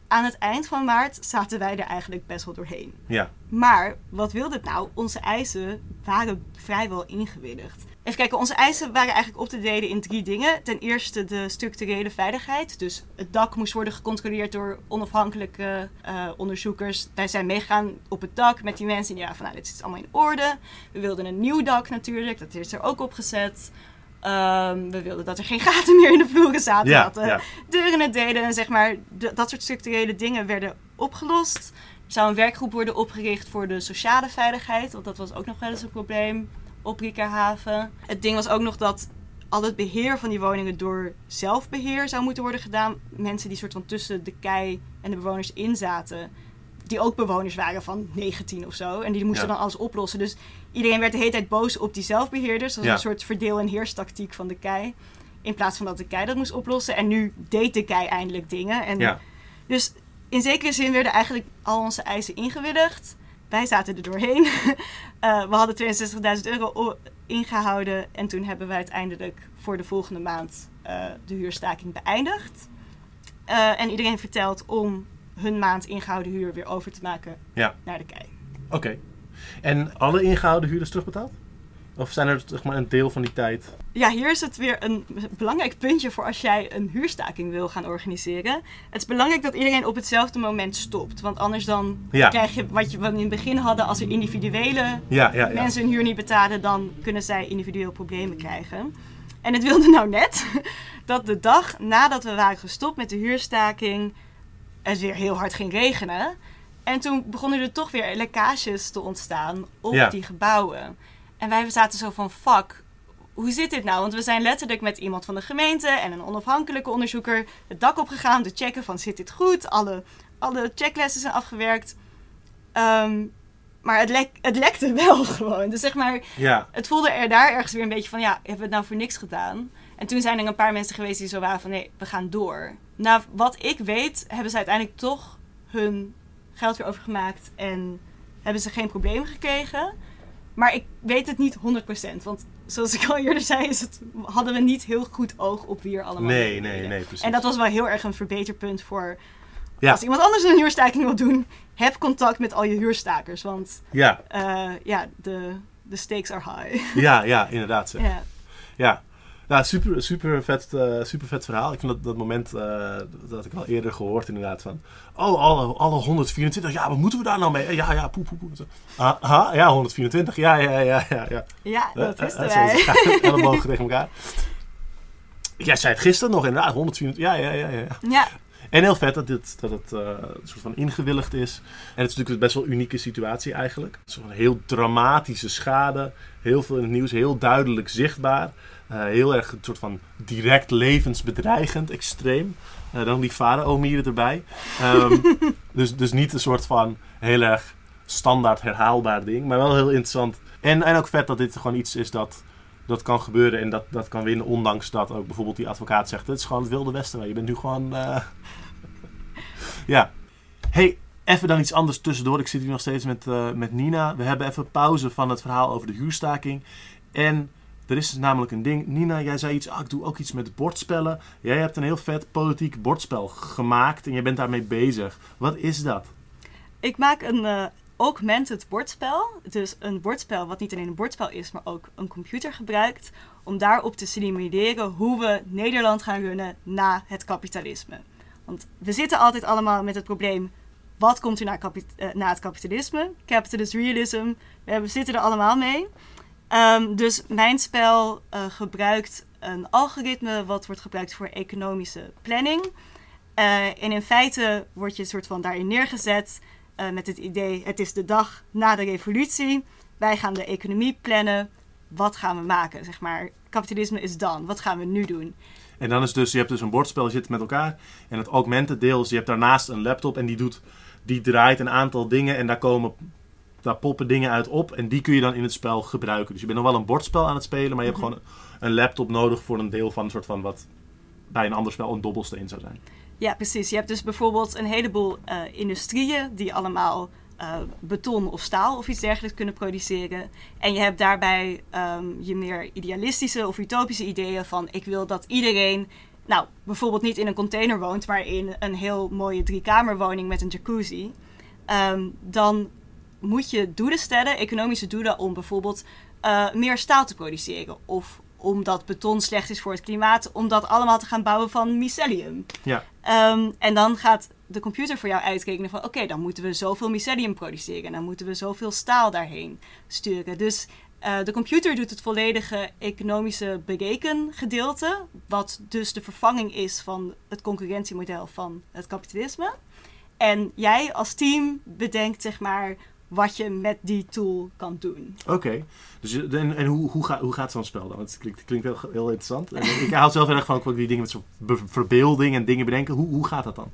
aan het eind van maart zaten wij er eigenlijk best wel doorheen. ja. Maar wat wilde het nou? Onze eisen waren vrijwel ingewilligd. Even kijken, onze eisen waren eigenlijk op te delen in drie dingen. Ten eerste de structurele veiligheid. Dus het dak moest worden gecontroleerd door onafhankelijke eh, onderzoekers. Wij zijn meegegaan op het dak met die mensen. En ja, van nou, dit is allemaal in orde. We wilden een nieuw dak natuurlijk. Dat is er ook opgezet. Ehm, we wilden dat er geen gaten meer in de vloeren zaten. Ja, dat de ja. deuren het deden. En zeg maar, de- dat soort structurele dingen werden opgelost. Er zou een werkgroep worden opgericht voor de sociale veiligheid. Want dat was ook nog wel eens een probleem op Riekerhaven. Het ding was ook nog dat al het beheer van die woningen door zelfbeheer zou moeten worden gedaan. Mensen die soort van tussen de kei en de bewoners in zaten. Die ook bewoners waren van 19 of zo. En die moesten Ja. dan alles oplossen. Dus iedereen werd de hele tijd boos op die zelfbeheerders. Dat was Ja. een soort verdeel- en heerstactiek van de kei. In plaats van dat de kei dat moest oplossen. En nu deed de kei eindelijk dingen. En Ja. dus in zekere zin werden eigenlijk al onze eisen ingewilligd. Wij zaten er doorheen. Eh, we hadden 62.000 euro ingehouden. En toen hebben we uiteindelijk voor de volgende maand eh, de huurstaking beëindigd. Eh, en iedereen verteld om hun maand ingehouden huur weer over te maken Ja. naar de kei. Oké. En alle ingehouden huurders terugbetaald? Of zijn er zeg maar een deel van die tijd? Ja, hier is het weer een belangrijk puntje voor als jij een huurstaking wil gaan organiseren. Het is belangrijk dat iedereen op hetzelfde moment stopt. Want anders dan Ja. krijg je wat je wat in het begin hadden. Als er individuele Ja, ja, ja. mensen hun huur niet betalen, dan kunnen zij individueel problemen krijgen. En het wilde nou net dat de dag nadat we waren gestopt met de huurstaking, het weer heel hard ging regenen. En toen begonnen er toch weer lekkages te ontstaan op die gebouwen. En wij zaten zo van, fuck, hoe zit dit nou? Want we zijn letterlijk met iemand van de gemeente en een onafhankelijke onderzoeker het dak opgegaan om te checken van, zit dit goed? Alle, alle checklessen zijn afgewerkt. Ehm, maar het, lek, het lekte wel gewoon. Dus zeg maar, Ja, het voelde er daar ergens weer een beetje van, ja, hebben we het nou voor niks gedaan? En toen zijn er een paar mensen geweest die zo waren van, nee, we gaan door. Nou, wat ik weet, hebben ze uiteindelijk toch hun geld weer overgemaakt en hebben ze geen problemen gekregen. Maar ik weet het niet 100%. Want zoals ik al eerder zei, is het, hadden we niet heel goed oog op wie er allemaal nee, nee, nee, precies. En dat was wel heel erg een verbeterpunt voor Ja. als iemand anders een huurstaking wil doen. Heb contact met al je huurstakers. Want Ja, eh, ja, de, de stakes are high. ja, ja, inderdaad. Zeg. ja. Ja. Ja, super, super, vet, eh, super vet verhaal. Ik vind dat, dat moment, eh, dat had ik wel eerder gehoord inderdaad van... Oh, alle, alle 124, ja, wat moeten we daar nou mee? Ja, ja, poe, poe, poe. Aha, ja, 124, ja, ja, ja, ja. ja. ja, dat Eh, wisten eh, wij. zo, ja, Ellebogen tegen elkaar. Jij zei het gisteren nog inderdaad, 124, ja, ja, ja, ja. Ja, En heel vet dat, dit, dat het uh, een soort van ingewilligd is. En het is natuurlijk een best wel unieke situatie eigenlijk. Het is een heel dramatische schade. Heel veel in het nieuws, heel duidelijk zichtbaar. Uh, heel erg een soort van direct levensbedreigend, extreem. Uh, dan die vader-omieren erbij. Um, dus, dus niet een soort van heel erg standaard herhaalbaar ding. Maar wel heel interessant. En, en ook vet dat dit gewoon iets is dat dat kan gebeuren en dat, dat kan winnen. Ondanks dat ook bijvoorbeeld die advocaat zegt: Het is gewoon het Wilde Westen. Je bent nu gewoon. Uh... ja. Hey, even dan iets anders tussendoor. Ik zit hier nog steeds met, uh, met Nina. We hebben even pauze van het verhaal over de huurstaking. En er is namelijk een ding. Nina, jij zei iets. Ah, ik doe ook iets met bordspellen. Jij hebt een heel vet politiek bordspel gemaakt en jij bent daarmee bezig. Wat is dat? Ik maak een. Uh augmented bordspel. Dus een bordspel wat niet alleen een bordspel is, maar ook een computer gebruikt. Om daarop te simuleren hoe we Nederland gaan runnen na het kapitalisme. Want we zitten altijd allemaal met het probleem: wat komt er na, uh, na het kapitalisme? Capitalist realism. We zitten er allemaal mee. Um, dus mijn spel uh, gebruikt een algoritme wat wordt gebruikt voor economische planning. Uh, en in feite word je een soort van daarin neergezet uh, met het idee: het is de dag na de revolutie. Wij gaan de economie plannen. Wat gaan we maken? Zeg maar, kapitalisme is dan. Wat gaan we nu doen? En dan is dus, je hebt dus een bordspel, je zit met elkaar. En het augmented deel is, je hebt daarnaast een laptop en die, doet, die draait een aantal dingen en daar komen, daar poppen dingen uit op. En die kun je dan in het spel gebruiken. Dus je bent nog wel een bordspel aan het spelen, maar je hebt mhm. gewoon een laptop nodig voor een deel van een soort van wat bij een ander spel een dobbelsteen zou zijn. Ja, precies. Je hebt dus bijvoorbeeld een heleboel uh, industrieën die allemaal uh, beton of staal of iets dergelijks kunnen produceren. En je hebt daarbij um, je meer idealistische of utopische ideeën van ik wil dat iedereen, nou bijvoorbeeld niet in een container woont, maar in een heel mooie driekamerwoning met een jacuzzi. Um, dan moet je doelen stellen, economische doelen, om bijvoorbeeld uh, meer staal te produceren. Of omdat beton slecht is voor het klimaat, om dat allemaal te gaan bouwen van mycelium. Ja. Um, en dan gaat de computer voor jou uitrekenen van oké, dan moeten we zoveel mycelium produceren. En dan moeten we zoveel staal daarheen sturen. Dus uh, de computer doet het volledige economische berekengedeelte. Wat dus de vervanging is van het concurrentiemodel van het kapitalisme. En jij als team bedenkt zeg maar wat je met die tool kan doen. Oké, dus, en, en hoe, hoe, hoe gaat zo'n spel dan? Het klinkt, klinkt heel, heel interessant. En ik hou zelf erg van ook die dingen met zo'n verbeelding en dingen bedenken. Hoe, hoe gaat dat dan?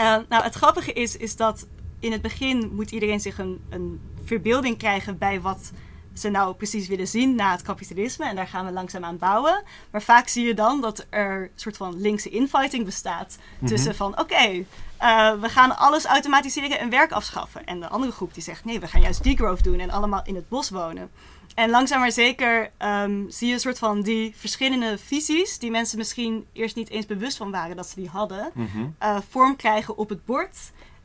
Uh, nou, het grappige is, is dat in het begin moet iedereen zich een, een verbeelding krijgen bij wat ze nou precies willen zien na het kapitalisme. En daar gaan we langzaam aan bouwen. Maar vaak zie je dan dat er een soort van linkse infighting bestaat. Mhm. Tussen van oké, okay, uh, eh, we gaan alles automatiseren en werk afschaffen. En de andere groep die zegt nee, we gaan juist degrowth doen en allemaal in het bos wonen. En langzaam maar zeker um, zie je een soort van die verschillende visies, die mensen misschien eerst niet eens bewust van waren dat ze die hadden, mm uh, vorm krijgen op het bord.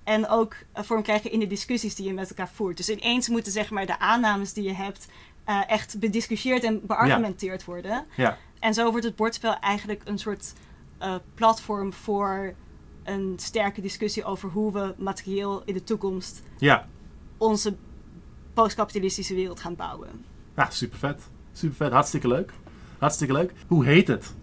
En ook vorm krijgen in de discussies die je met elkaar voert. Dus ineens moeten zeg maar de aannames die je hebt uh, echt bediscussieerd en beargumenteerd ja. worden. Ja. En zo wordt het bordspel eigenlijk een soort platform voor een sterke discussie over hoe we materieel in de toekomst ja. onze postkapitalistische wereld gaan bouwen. Ja, super vet. Super vet. Hartstikke leuk. Hartstikke leuk. Hoe heet het?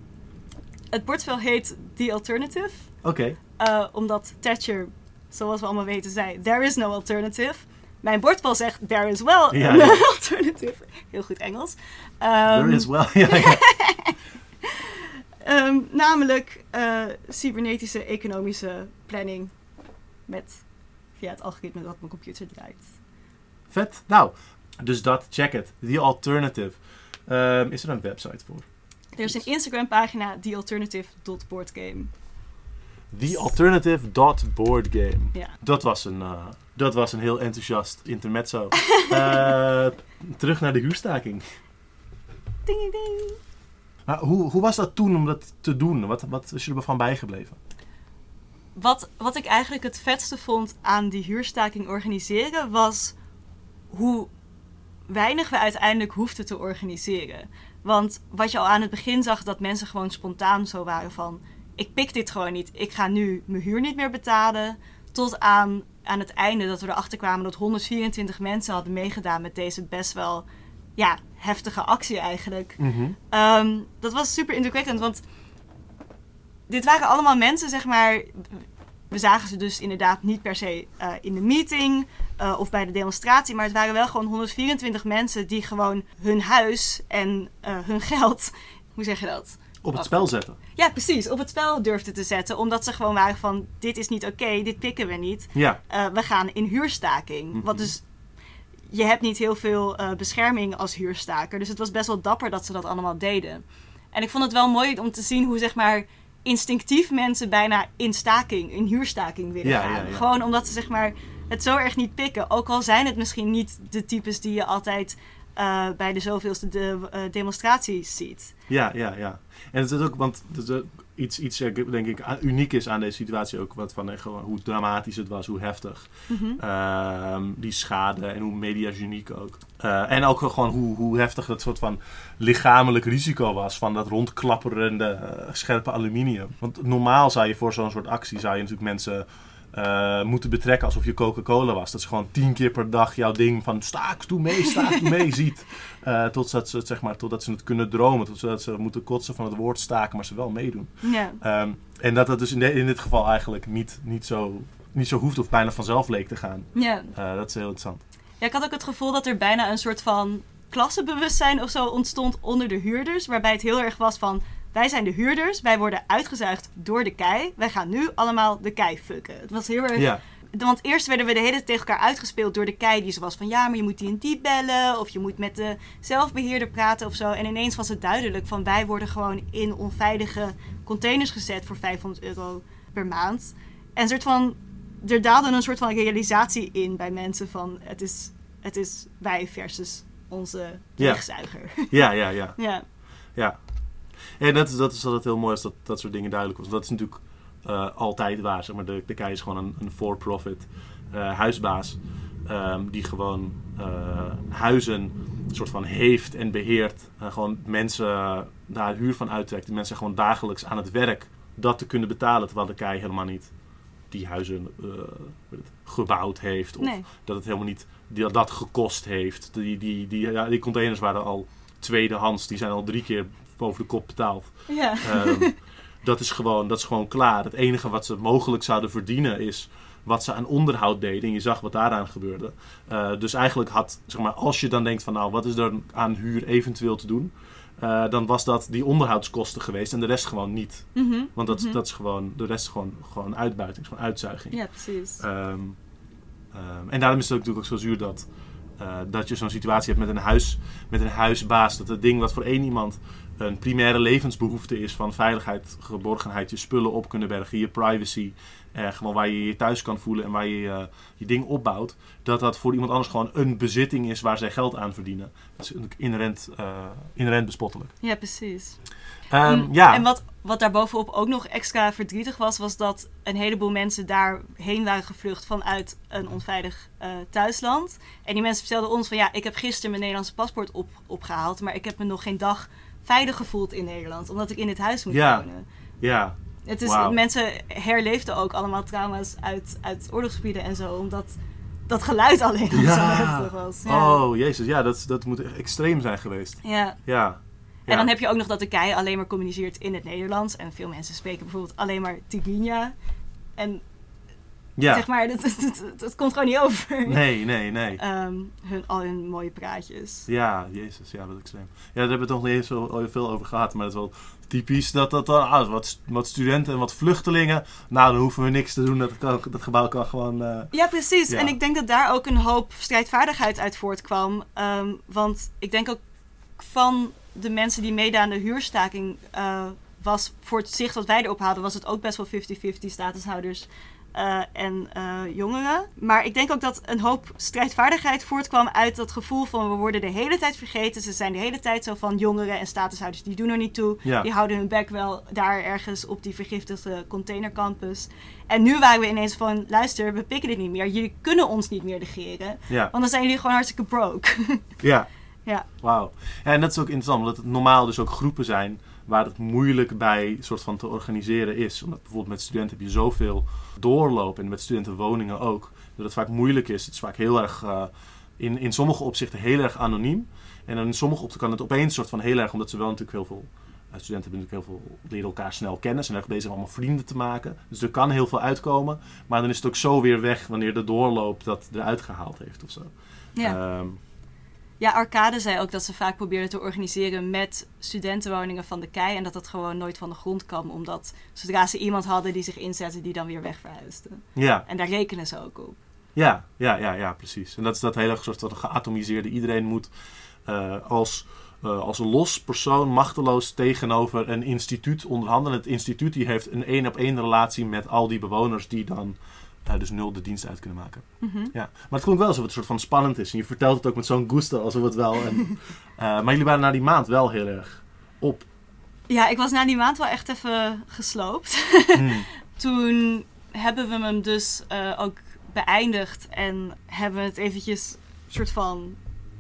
Het bordspel heet The Alternative. Oké. Okay. Uh, omdat Thatcher, zoals we allemaal weten, zei: There is no alternative. Mijn bordspel zegt: There is well ja. alternative. Heel goed Engels. Um, There is well. ja, um, namelijk uh, cybernetische economische planning met via het algoritme dat mijn computer draait. Vet. Nou, dus dat, check it. The Alternative. Um, is er een website voor? Er is een Instagram pagina, thealternative.boardgame. Thealternative.boardgame. Ja. Dat, was een, uh, dat was een heel enthousiast intermezzo. uh, terug naar de huurstaking. Ding, ding. Maar hoe, hoe was dat toen om dat te doen? Wat, wat is je ervan bijgebleven? Wat, wat ik eigenlijk het vetste vond aan die huurstaking organiseren was hoe weinig we uiteindelijk hoefden te organiseren. Want wat je al aan het begin zag, dat mensen gewoon spontaan zo waren van... ik pik dit gewoon niet, ik ga nu mijn huur niet meer betalen. Tot aan, aan het einde dat we erachter kwamen dat 124 mensen hadden meegedaan met deze best wel ja, heftige actie eigenlijk. Mhm. Ehm, dat was super indrukwekkend, want dit waren allemaal mensen, zeg maar... we zagen ze dus inderdaad niet per se uh, in de meeting uh, of bij de demonstratie, maar het waren wel gewoon 124 mensen die gewoon hun huis en uh, hun geld, hoe zeg je dat? Op het spel zetten. Ja, precies. Op het spel durfden te zetten. Omdat ze gewoon waren van, dit is niet oké, dit pikken we niet. Ja. we gaan in huurstaking. Mm -hmm. Wat dus je hebt niet heel veel uh, bescherming als huurstaker. Dus het was best wel dapper dat ze dat allemaal deden. En ik vond het wel mooi om te zien hoe zeg maar instinctief mensen bijna in staking, in huurstaking willen Ja, gaan. ja. Gewoon omdat ze zeg maar het zo erg niet pikken. Ook al zijn het misschien niet de types die je altijd eh, bij de zoveelste de, eh, demonstraties ziet. Ja, ja, ja. En het is ook, want het is iets, iets eh, denk ik uniek is aan deze situatie ook, wat van gewoon hoe dramatisch het was, hoe heftig. Mhm. Ehm, die schade en hoe mediageniek ook. En ook gewoon hoe, hoe heftig dat soort van lichamelijk risico was van dat rondklapperende scherpe aluminium. Want normaal zou je voor zo'n soort actie zou je natuurlijk mensen eh, moeten betrekken alsof je Coca-Cola was. Dat ze gewoon tien keer per dag jouw ding van staak, doe mee, staak, doe mee ziet. Eh, totdat, ze het, zeg maar, totdat ze het kunnen dromen, totdat ze moeten kotsen van het woord staken, maar ze wel meedoen. Ja. Ehm, en dat dat dus in, de- in dit geval eigenlijk niet, niet, zo, niet zo hoeft of bijna vanzelf leek te gaan. Ja. Eh, dat is heel interessant. ja, ik had ook het gevoel dat er bijna een soort van klassenbewustzijn of zo ontstond onder de huurders. Waarbij het heel erg was van, wij zijn de huurders, wij worden uitgezuigd door de kei. Wij gaan nu allemaal de kei fucken. Het was heel erg... Ja, Want eerst werden we de hele tijd tegen elkaar uitgespeeld door de kei. Die zo was van ja, maar je moet die en die bellen. Of je moet met de zelfbeheerder praten of zo. En ineens was het duidelijk van wij worden gewoon in onveilige containers gezet voor 500 euro per maand. En een soort van, er daalde een soort van realisatie in bij mensen van het is, het is wij versus onze Ja. leegzuiger. ja, ja, ja. ja. Ja. En dat is, dat is altijd heel mooi als dat, dat soort dingen duidelijk wordt. Dat is natuurlijk eh, altijd waar. Zeg maar. de, de KEI is gewoon een, een for-profit eh, huisbaas. ehm, die gewoon eh, huizen soort van heeft en beheert. En gewoon mensen daar huur van uittrekt. Die mensen gewoon dagelijks aan het werk dat te kunnen betalen. Terwijl de KEI helemaal niet die huizen gebouwd heeft. Of Nee. dat het helemaal niet die, dat gekost heeft. Die, die, die, ja, die containers waren al tweedehands. Die zijn al drie keer boven de kop betaald. Ja. Ehm, dat, is gewoon, dat is gewoon klaar. Het enige wat ze mogelijk zouden verdienen is wat ze aan onderhoud deden. En je zag wat daaraan gebeurde. Eh, dus eigenlijk had, zeg maar, als je dan denkt van nou, wat is er aan huur eventueel te doen? eh, dan was dat die onderhoudskosten geweest en de rest gewoon niet. Mhm. Want dat, Mhm. dat is gewoon, de rest is gewoon, gewoon uitbuiting, gewoon uitzuiging. ja, precies. Ehm, ehm, en daarom is het ook natuurlijk ook zo zuur dat, eh, dat je zo'n situatie hebt met een, huis, met een huisbaas. Dat het ding wat voor één iemand een primaire levensbehoefte is van veiligheid, geborgenheid, je spullen op kunnen bergen, je privacy, eh, gewoon waar je je thuis kan voelen en waar je eh, je ding opbouwt. Dat dat voor iemand anders gewoon een bezitting is waar zij geld aan verdienen. Dat is inherent, eh, inherent bespottelijk. ja, precies. Ehm, Mm, ja, En wat, wat daarbovenop ook nog extra verdrietig was, was dat een heleboel mensen daarheen waren gevlucht vanuit een onveilig eh, thuisland. En die mensen vertelden ons van ja, ik heb gisteren mijn Nederlandse paspoort op, opgehaald, maar ik heb me nog geen dag veilig gevoeld in Nederland, omdat ik in dit huis moet Ja. wonen. ja, Het is, Wauw. Mensen herleefden ook allemaal trauma's uit, uit oorlogsgebieden en zo, omdat dat geluid alleen al zo heftig was. Ja. Oh, jezus. Ja, dat, dat moet echt extreem zijn geweest. Ja. Ja. En Ja. dan heb je ook nog dat de kei alleen maar communiceert in het Nederlands. En veel mensen spreken bijvoorbeeld alleen maar Tigrinya. En Ja. zeg maar, dat, dat, dat, dat komt gewoon niet over. Nee, nee, nee. Ehm, hun, al hun mooie praatjes. Ja, jezus, ja, wat extreem. Ja, daar hebben we het nog niet eens zo veel over gehad, maar het is wel typisch dat dat dan, ah, wat, wat studenten en wat vluchtelingen, nou, dan hoeven we niks te doen, dat, kan, dat gebouw kan gewoon, eh, Ja, precies. Ja. En ik denk dat daar ook een hoop strijdvaardigheid uit voortkwam. Ehm, want ik denk ook van de mensen die meedaan aan de huurstaking eh, was voor het zicht wat wij erop hadden, was het ook best wel 50-50 statushouders eh, en eh, jongeren. Maar ik denk ook dat een hoop strijdvaardigheid voortkwam uit dat gevoel van we worden de hele tijd vergeten. Ze zijn de hele tijd zo van jongeren en statushouders die doen er niet toe. Ja. Die houden hun bek wel daar ergens op die vergiftigde containercampus. En nu waren we ineens van, luister, we pikken dit niet meer. Jullie kunnen ons niet meer negeren. ja, Want dan zijn jullie gewoon hartstikke broke. ja. ja. Wauw. Ja, en dat is ook interessant, omdat het normaal dus ook groepen zijn waar het moeilijk bij soort van te organiseren is. Omdat bijvoorbeeld met studenten heb je zoveel doorloop en met studentenwoningen ook. Dat het vaak moeilijk is. Het is vaak heel erg, eh, in, in sommige opzichten heel erg anoniem. En in sommige opzichten kan het opeens soort van heel erg, omdat ze wel natuurlijk heel veel studenten hebben natuurlijk heel veel, leren elkaar snel kennen. Zijn erg bezig om allemaal vrienden te maken. Dus er kan heel veel uitkomen. Maar dan is het ook zo weer weg wanneer de doorloop dat eruit gehaald heeft of zo. Ja. Ehm, Ja, Arcade zei ook dat ze vaak probeerden te organiseren met studentenwoningen van de KEI. En dat dat gewoon nooit van de grond kwam. Omdat zodra ze iemand hadden die zich inzette, die dan weer wegverhuisde. ja, En daar rekenen ze ook op. ja, ja, ja, ja, precies. En dat is dat hele soort van geatomiseerde. Iedereen moet eh, als, eh, als een los persoon machteloos tegenover een instituut onderhandelen. Het instituut die heeft een één op één relatie met al die bewoners die dan eh, dus nul de dienst uit kunnen maken. Mhm. Ja, maar het klonk wel alsof het een soort van spannend is. En je vertelt het ook met zo'n gusto alsof het wel... En, eh, maar jullie waren na die maand wel heel erg op. Ja, ik was na die maand wel echt even gesloopt. Hmm. Toen hebben we hem dus eh, ook beëindigd. En hebben we het eventjes soort van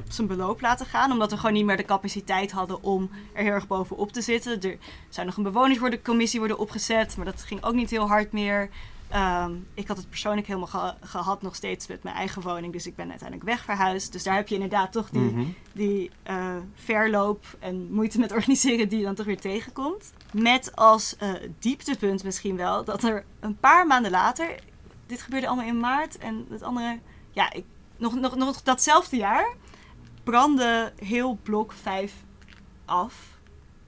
zijn beloop laten gaan. Omdat we gewoon niet meer de capaciteit hadden om er heel erg bovenop te zitten. Er zou nog een bewonerscommissie worden opgezet. Maar dat ging ook niet heel hard meer. Ehm, ik had het persoonlijk helemaal ge- gehad nog steeds met mijn eigen woning. Dus ik ben uiteindelijk wegverhuisd. Dus daar heb je inderdaad toch die, Mhm. die eh, verloop en moeite met organiseren die je dan toch weer tegenkomt. Met als eh, dieptepunt misschien wel dat er een paar maanden later, dit gebeurde allemaal in maart en het andere, ja, ik, nog, nog, nog datzelfde jaar, brandde heel blok 5 af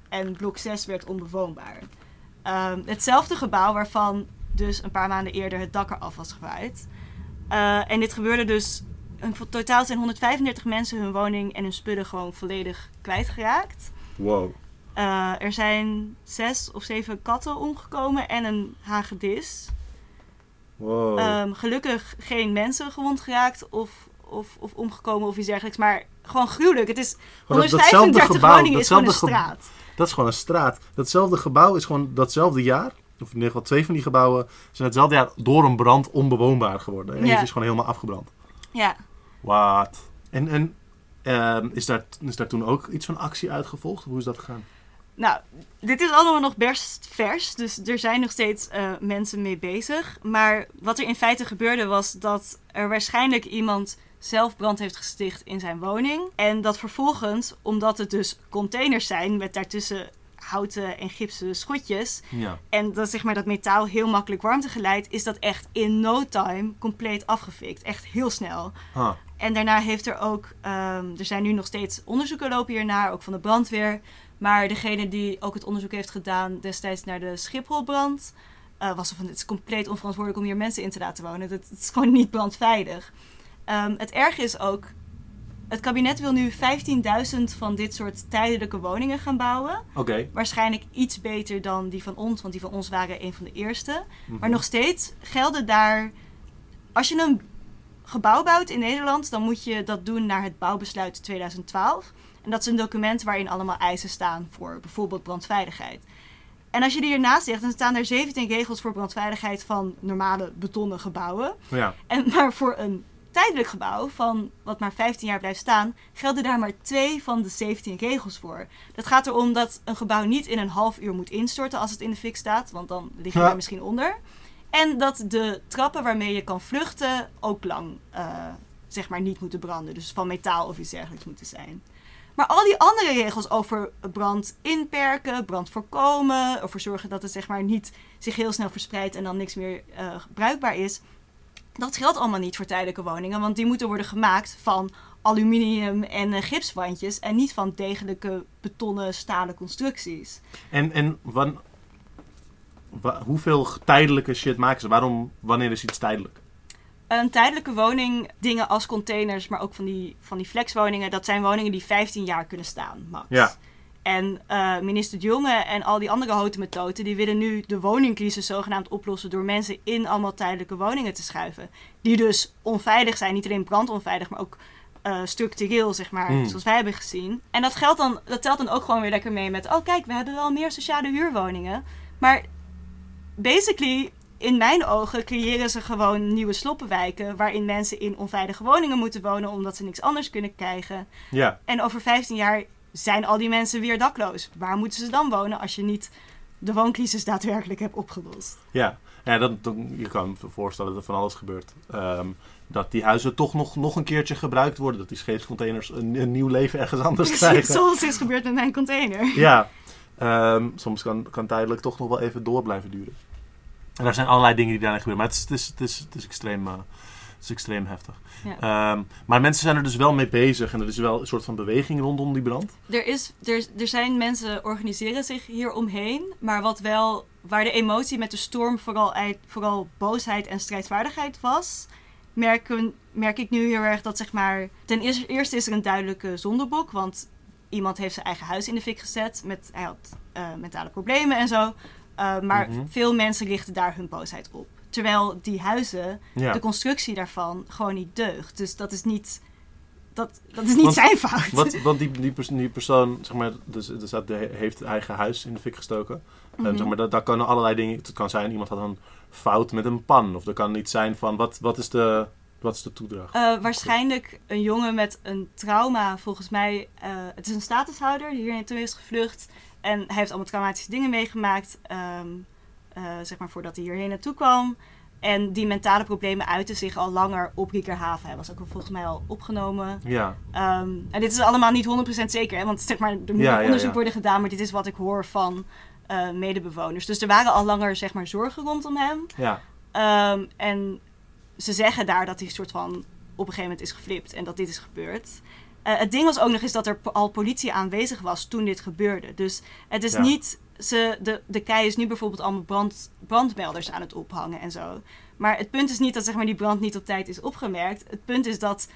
en blok 6 werd onbewoonbaar. Ehm, hetzelfde gebouw waarvan dus een paar maanden eerder het dak eraf was gewaaid. Eh, en dit gebeurde dus in totaal zijn 135 mensen hun woning en hun spullen gewoon volledig kwijtgeraakt. Wow. Eh, er zijn zes of zeven katten omgekomen en een hagedis. Wow. Ehm, gelukkig geen mensen gewond geraakt of, of, of omgekomen of iets dergelijks. Maar gewoon gruwelijk. Het is Gewoon dat- 135 gebouw, woningen is gewoon een straat. Dat is gewoon een straat. Datzelfde gebouw is gewoon datzelfde jaar. Of in ieder geval twee van die gebouwen zijn hetzelfde jaar door een brand onbewoonbaar geworden. En Ja. is gewoon helemaal afgebrand. Ja. Wat? En, en ehm, is, daar, is daar toen ook iets van actie uitgevolgd? Hoe is dat gegaan? Nou, dit is allemaal nog best vers, dus er zijn nog steeds eh, mensen mee bezig. Maar wat er in feite gebeurde was dat er waarschijnlijk iemand zelf brand heeft gesticht in zijn woning. En dat vervolgens, omdat het dus containers zijn met daartussen houten en gipsen schotjes. Ja. En dat, zeg maar, dat metaal heel makkelijk warmte geleidt, is dat echt in no time compleet afgefikt. Echt heel snel. Huh. En daarna heeft er ook, ehm, er zijn nu nog steeds onderzoeken lopen hiernaar, ook van de brandweer. Maar degene die ook het onderzoek heeft gedaan destijds naar de Schipholbrand, eh, was er van, het is compleet onverantwoordelijk om hier mensen in te laten wonen. Het, het is gewoon niet brandveilig. Ehm, het erge is ook, het kabinet wil nu 15.000 van dit soort tijdelijke woningen gaan bouwen. Oké. Waarschijnlijk iets beter dan die van ons, want die van ons waren een van de eerste. Mhm. Maar nog steeds gelden daar. Als je een gebouw bouwt in Nederland, dan moet je dat doen naar het bouwbesluit 2012. En dat is een document waarin allemaal eisen staan voor bijvoorbeeld brandveiligheid. En als je die ernaast zegt, dan staan er 17 regels voor brandveiligheid van normale betonnen gebouwen. Ja. En maar voor een tijdelijk gebouw van wat maar 15 jaar blijft staan, gelden daar maar twee van de 17 regels voor. Dat gaat erom dat een gebouw niet in een half uur moet instorten als het in de fik staat, want dan lig je Ja. daar misschien onder. En dat de trappen waarmee je kan vluchten ook lang eh, zeg maar niet moeten branden. Dus van metaal of iets dergelijks moeten zijn. Maar al die andere regels over brand inperken, brand voorkomen, ervoor zorgen dat het zeg maar niet zich heel snel verspreidt en dan niks meer eh, bruikbaar is. Dat geldt allemaal niet voor tijdelijke woningen, want die moeten worden gemaakt van aluminium en eh, gipswandjes en niet van degelijke betonnen stalen constructies. En, en wan, wa- hoeveel tijdelijke shit maken ze? Waarom, wanneer is iets tijdelijk? Een tijdelijke woning, dingen als containers, maar ook van die, van die flexwoningen, dat zijn woningen die 15 jaar kunnen staan, max. Ja. En eh, minister De Jonge en al die andere houten methoden, die willen nu de woningcrisis zogenaamd oplossen door mensen in allemaal tijdelijke woningen te schuiven. Die dus onveilig zijn, niet alleen brandonveilig, maar ook eh, structureel, zeg maar, Hmm. zoals wij hebben gezien. En dat, geldt dan, dat telt dan ook gewoon weer lekker mee met, oh kijk, we hebben wel meer sociale huurwoningen. Maar basically, in mijn ogen, creëren ze gewoon nieuwe sloppenwijken waarin mensen in onveilige woningen moeten wonen omdat ze niks anders kunnen krijgen. Ja. En over 15 jaar zijn al die mensen weer dakloos. Waar moeten ze dan wonen als je niet de wooncrisis daadwerkelijk hebt opgelost? Ja, ja dat, dat- je kan me voorstellen dat er van alles gebeurt. Ehm, dat die huizen toch nog, nog een keertje gebruikt worden. Dat die scheepscontainers een, een nieuw leven ergens anders Precies krijgen. zoals is gebeurd met mijn container. Ja, Ehm, soms kan, kan tijdelijk toch nog wel even door blijven duren. En er zijn allerlei dingen die daarin gebeuren. Maar het is, het is, het is, het is extreem, uh, het is extreem heftig. Ja. Um, maar mensen zijn er dus wel mee bezig. En er is wel een soort van beweging rondom die brand. Er, is, er, er zijn mensen organiseren zich hier omheen. Maar wat wel, waar de emotie met de storm vooral, uit, vooral boosheid en strijdvaardigheid was... Merk, merk ik nu heel erg dat zeg maar... Ten eerste is er een duidelijke zondebok. Want iemand heeft zijn eigen huis in de fik gezet. Met, hij had uh, mentale problemen en zo. Uh, maar Mhm. veel mensen richten daar hun boosheid op. Terwijl die huizen, Ja. de constructie daarvan, gewoon niet deugt. Dus dat is niet, dat, dat is niet Want- zijn fout. Wat, want die, die, pers- die persoon zeg maar, dus, dus dat de- heeft het eigen huis in de fik gestoken. Ehm, zeg maar, dat, dat kunnen allerlei dingen. Het kan zijn, iemand had een fout met een pan. Of er kan iets zijn van, wat, wat, is, de, wat is de toedracht? Eh, waarschijnlijk een jongen met een trauma, volgens mij. eh, het is een statushouder die hier naartoe is gevlucht. En hij heeft allemaal traumatische dingen meegemaakt. ehm, eh, zeg maar voordat hij hierheen naartoe kwam. En die mentale problemen uiten zich al langer op Riekerhaven. Hij was ook volgens mij al opgenomen. ja, Ehm, en dit is allemaal niet 100% zeker, hè? want zeg maar, er moet Ja, nog ja, onderzoek ja. worden gedaan. Maar dit is wat ik hoor van eh, medebewoners. Dus er waren al langer zeg maar, zorgen rondom hem. ja, Ehm, en ze zeggen daar dat hij soort van op een gegeven moment is geflipt en dat dit is gebeurd. Eh, het ding was ook nog eens dat er al politie aanwezig was toen dit gebeurde. Dus het is Ja. niet. Ze, de, de kei is nu bijvoorbeeld allemaal brand, brandmelders aan het ophangen en zo. Maar het punt is niet dat zeg maar, die brand niet op tijd is opgemerkt. Het punt is dat.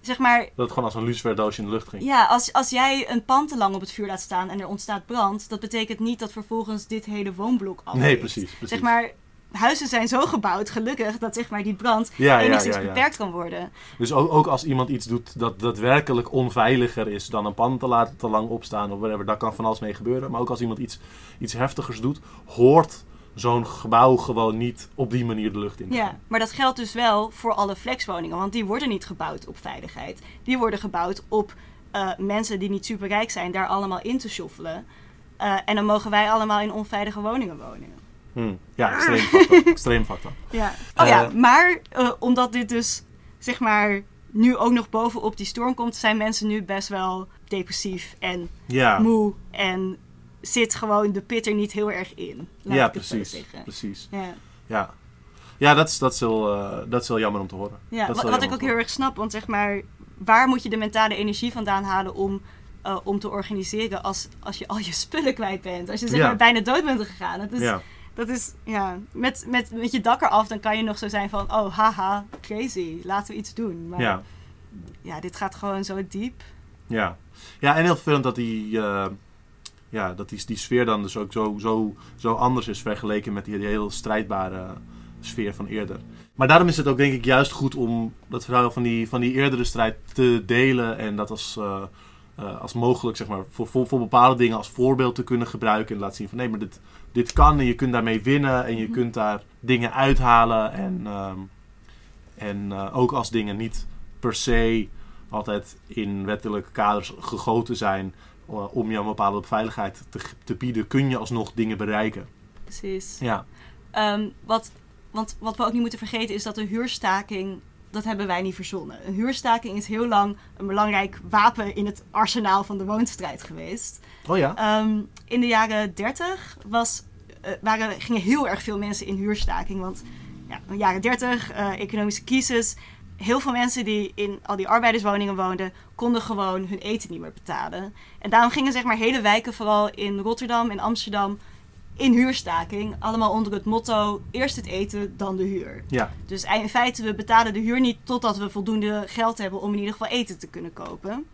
Zeg maar, dat het gewoon als een luciferdoosje in de lucht ging. ja, als, als jij een pand te lang op het vuur laat staan en er ontstaat brand, dat betekent niet dat vervolgens dit hele woonblok af nee, precies, precies. Zeg maar, huizen zijn zo gebouwd, gelukkig, dat zeg maar die brand ja, enigszins ja, ja. beperkt kan worden. Dus ook, ook als iemand iets doet dat daadwerkelijk onveiliger is dan een pan te laten te lang opstaan of whatever, daar kan van alles mee gebeuren. Maar ook als iemand iets, iets heftigers doet, hoort zo'n gebouw gewoon niet op die manier de lucht in te Ja, maar dat geldt dus wel voor alle flexwoningen, want die worden niet gebouwd op veiligheid. Die worden gebouwd op eh, mensen die niet superrijk zijn, daar allemaal in te sjoffelen. Eh, en dan mogen wij allemaal in onveilige woningen wonen. Hm. Ja, extreem up. Ja. Oh ja, Eh. maar eh, omdat dit dus, zeg maar, nu ook nog bovenop die storm komt, zijn mensen nu best wel depressief en Ja, moe en zit gewoon de pit er niet heel erg in. Laat ja ik het precies. zeggen. precies. Ja, Ja, ja dat, is, dat, is wel, eh, dat is wel jammer om te horen. ja Dat is wat, ik ook heel erg snap, want zeg maar, waar moet je de mentale energie vandaan halen om, eh, om te organiseren als, als je al je spullen kwijt bent? Als je zeg Ja. maar bijna dood bent gegaan. Dat is. Ja. Dat is ja, met, met, met je dak eraf, dan kan je nog zo zijn van, oh haha, crazy, laten we iets doen. Maar Ja. ja, dit gaat gewoon zo diep. Ja. ja, en heel vervelend dat die, eh, ja, dat die, die sfeer dan dus ook zo, zo, zo anders is vergeleken met die, die heel strijdbare sfeer van eerder. Maar daarom is het ook denk ik juist goed om dat verhaal van die, van die eerdere strijd te delen en dat als, eh, eh, als mogelijk zeg maar, voor, voor, voor bepaalde dingen als voorbeeld te kunnen gebruiken en laten zien van nee, maar dit, dit kan en je kunt daarmee winnen en je Mhm. kunt daar dingen uithalen en, ehm, en eh, ook als dingen niet per se altijd in wettelijke kaders gegoten zijn eh, om je een bepaalde veiligheid te, te bieden, kun je alsnog dingen bereiken. Precies. Ja, Ehm, wat, want wat we ook niet moeten vergeten is dat de huurstaking, dat hebben wij niet verzonnen. Een huurstaking is heel lang een belangrijk wapen in het arsenaal van de woonstrijd geweest. oh ja. Ehm, in de jaren 30 was, eh, waren, gingen heel erg veel mensen in huurstaking. Want ja, in de jaren 30, eh, economische crisis. Heel veel mensen die in al die arbeiderswoningen woonden, konden gewoon hun eten niet meer betalen. En daarom gingen zeg maar hele wijken, vooral in Rotterdam en Amsterdam, in huurstaking. Allemaal onder het motto, eerst het eten, dan de huur. Ja, Dus in feite, we betalen de huur niet totdat we voldoende geld hebben om in ieder geval eten te kunnen kopen.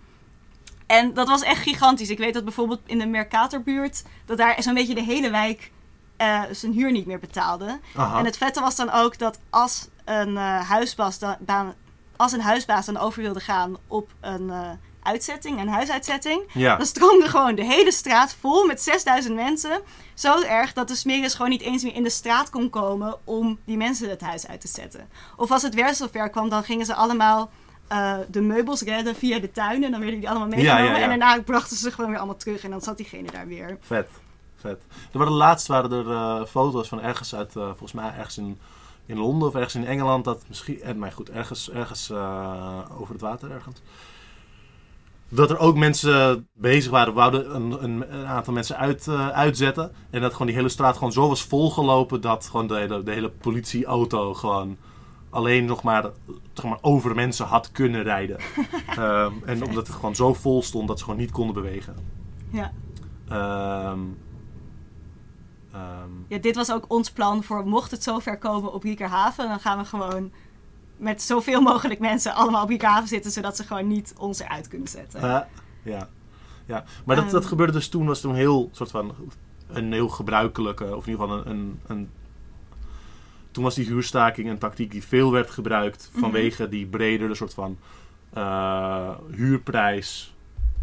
En dat was echt gigantisch. Ik weet dat bijvoorbeeld in de Mercatorbuurt, dat daar zo'n beetje de hele wijk eh, zijn huur niet meer betaalde. aha. En het vette was dan ook dat als een, eh, huisbaas dan, als een huisbaas dan over wilde gaan op een eh, uitzetting, een huisuitzetting, ja. dan stroomde gewoon de hele straat vol met 6000 mensen. Zo erg dat de smeris gewoon niet eens meer in de straat kon komen om die mensen het huis uit te zetten. Of als het weer zover kwam, dan gingen ze allemaal eh, de meubels redden via de tuin. En dan werden die allemaal meegenomen. ja, ja. En daarna brachten ze ze gewoon weer allemaal terug. En dan zat diegene daar weer. Vet, vet. Er waren laatst waren er eh, foto's van ergens uit, eh, volgens mij ergens in, in Londen of ergens in Engeland, dat misschien, eh, maar goed, ergens, ergens over het water ergens. Dat er ook mensen bezig waren. We wouden een, een, een aantal mensen uit, eh, uitzetten. En dat gewoon die hele straat gewoon zo was volgelopen dat gewoon de hele, de hele politieauto gewoon alleen nog maar, zeg maar over mensen had kunnen rijden. Ehm, en omdat het gewoon zo vol stond dat ze gewoon niet konden bewegen. Ja. Ehm, ehm, ja, dit was ook ons plan voor mocht het zover komen op Riekerhaven. Dan gaan we gewoon met zoveel mogelijk mensen allemaal op Riekerhaven zitten. Zodat ze gewoon niet ons eruit kunnen zetten. eh, ja. ja. Maar dat, dat Ehm. gebeurde dus toen, was toen heel soort van een heel gebruikelijke, of in ieder geval een, een, een toen was die huurstaking een tactiek die veel werd gebruikt Mhm. vanwege die bredere soort van eh, huurprijs.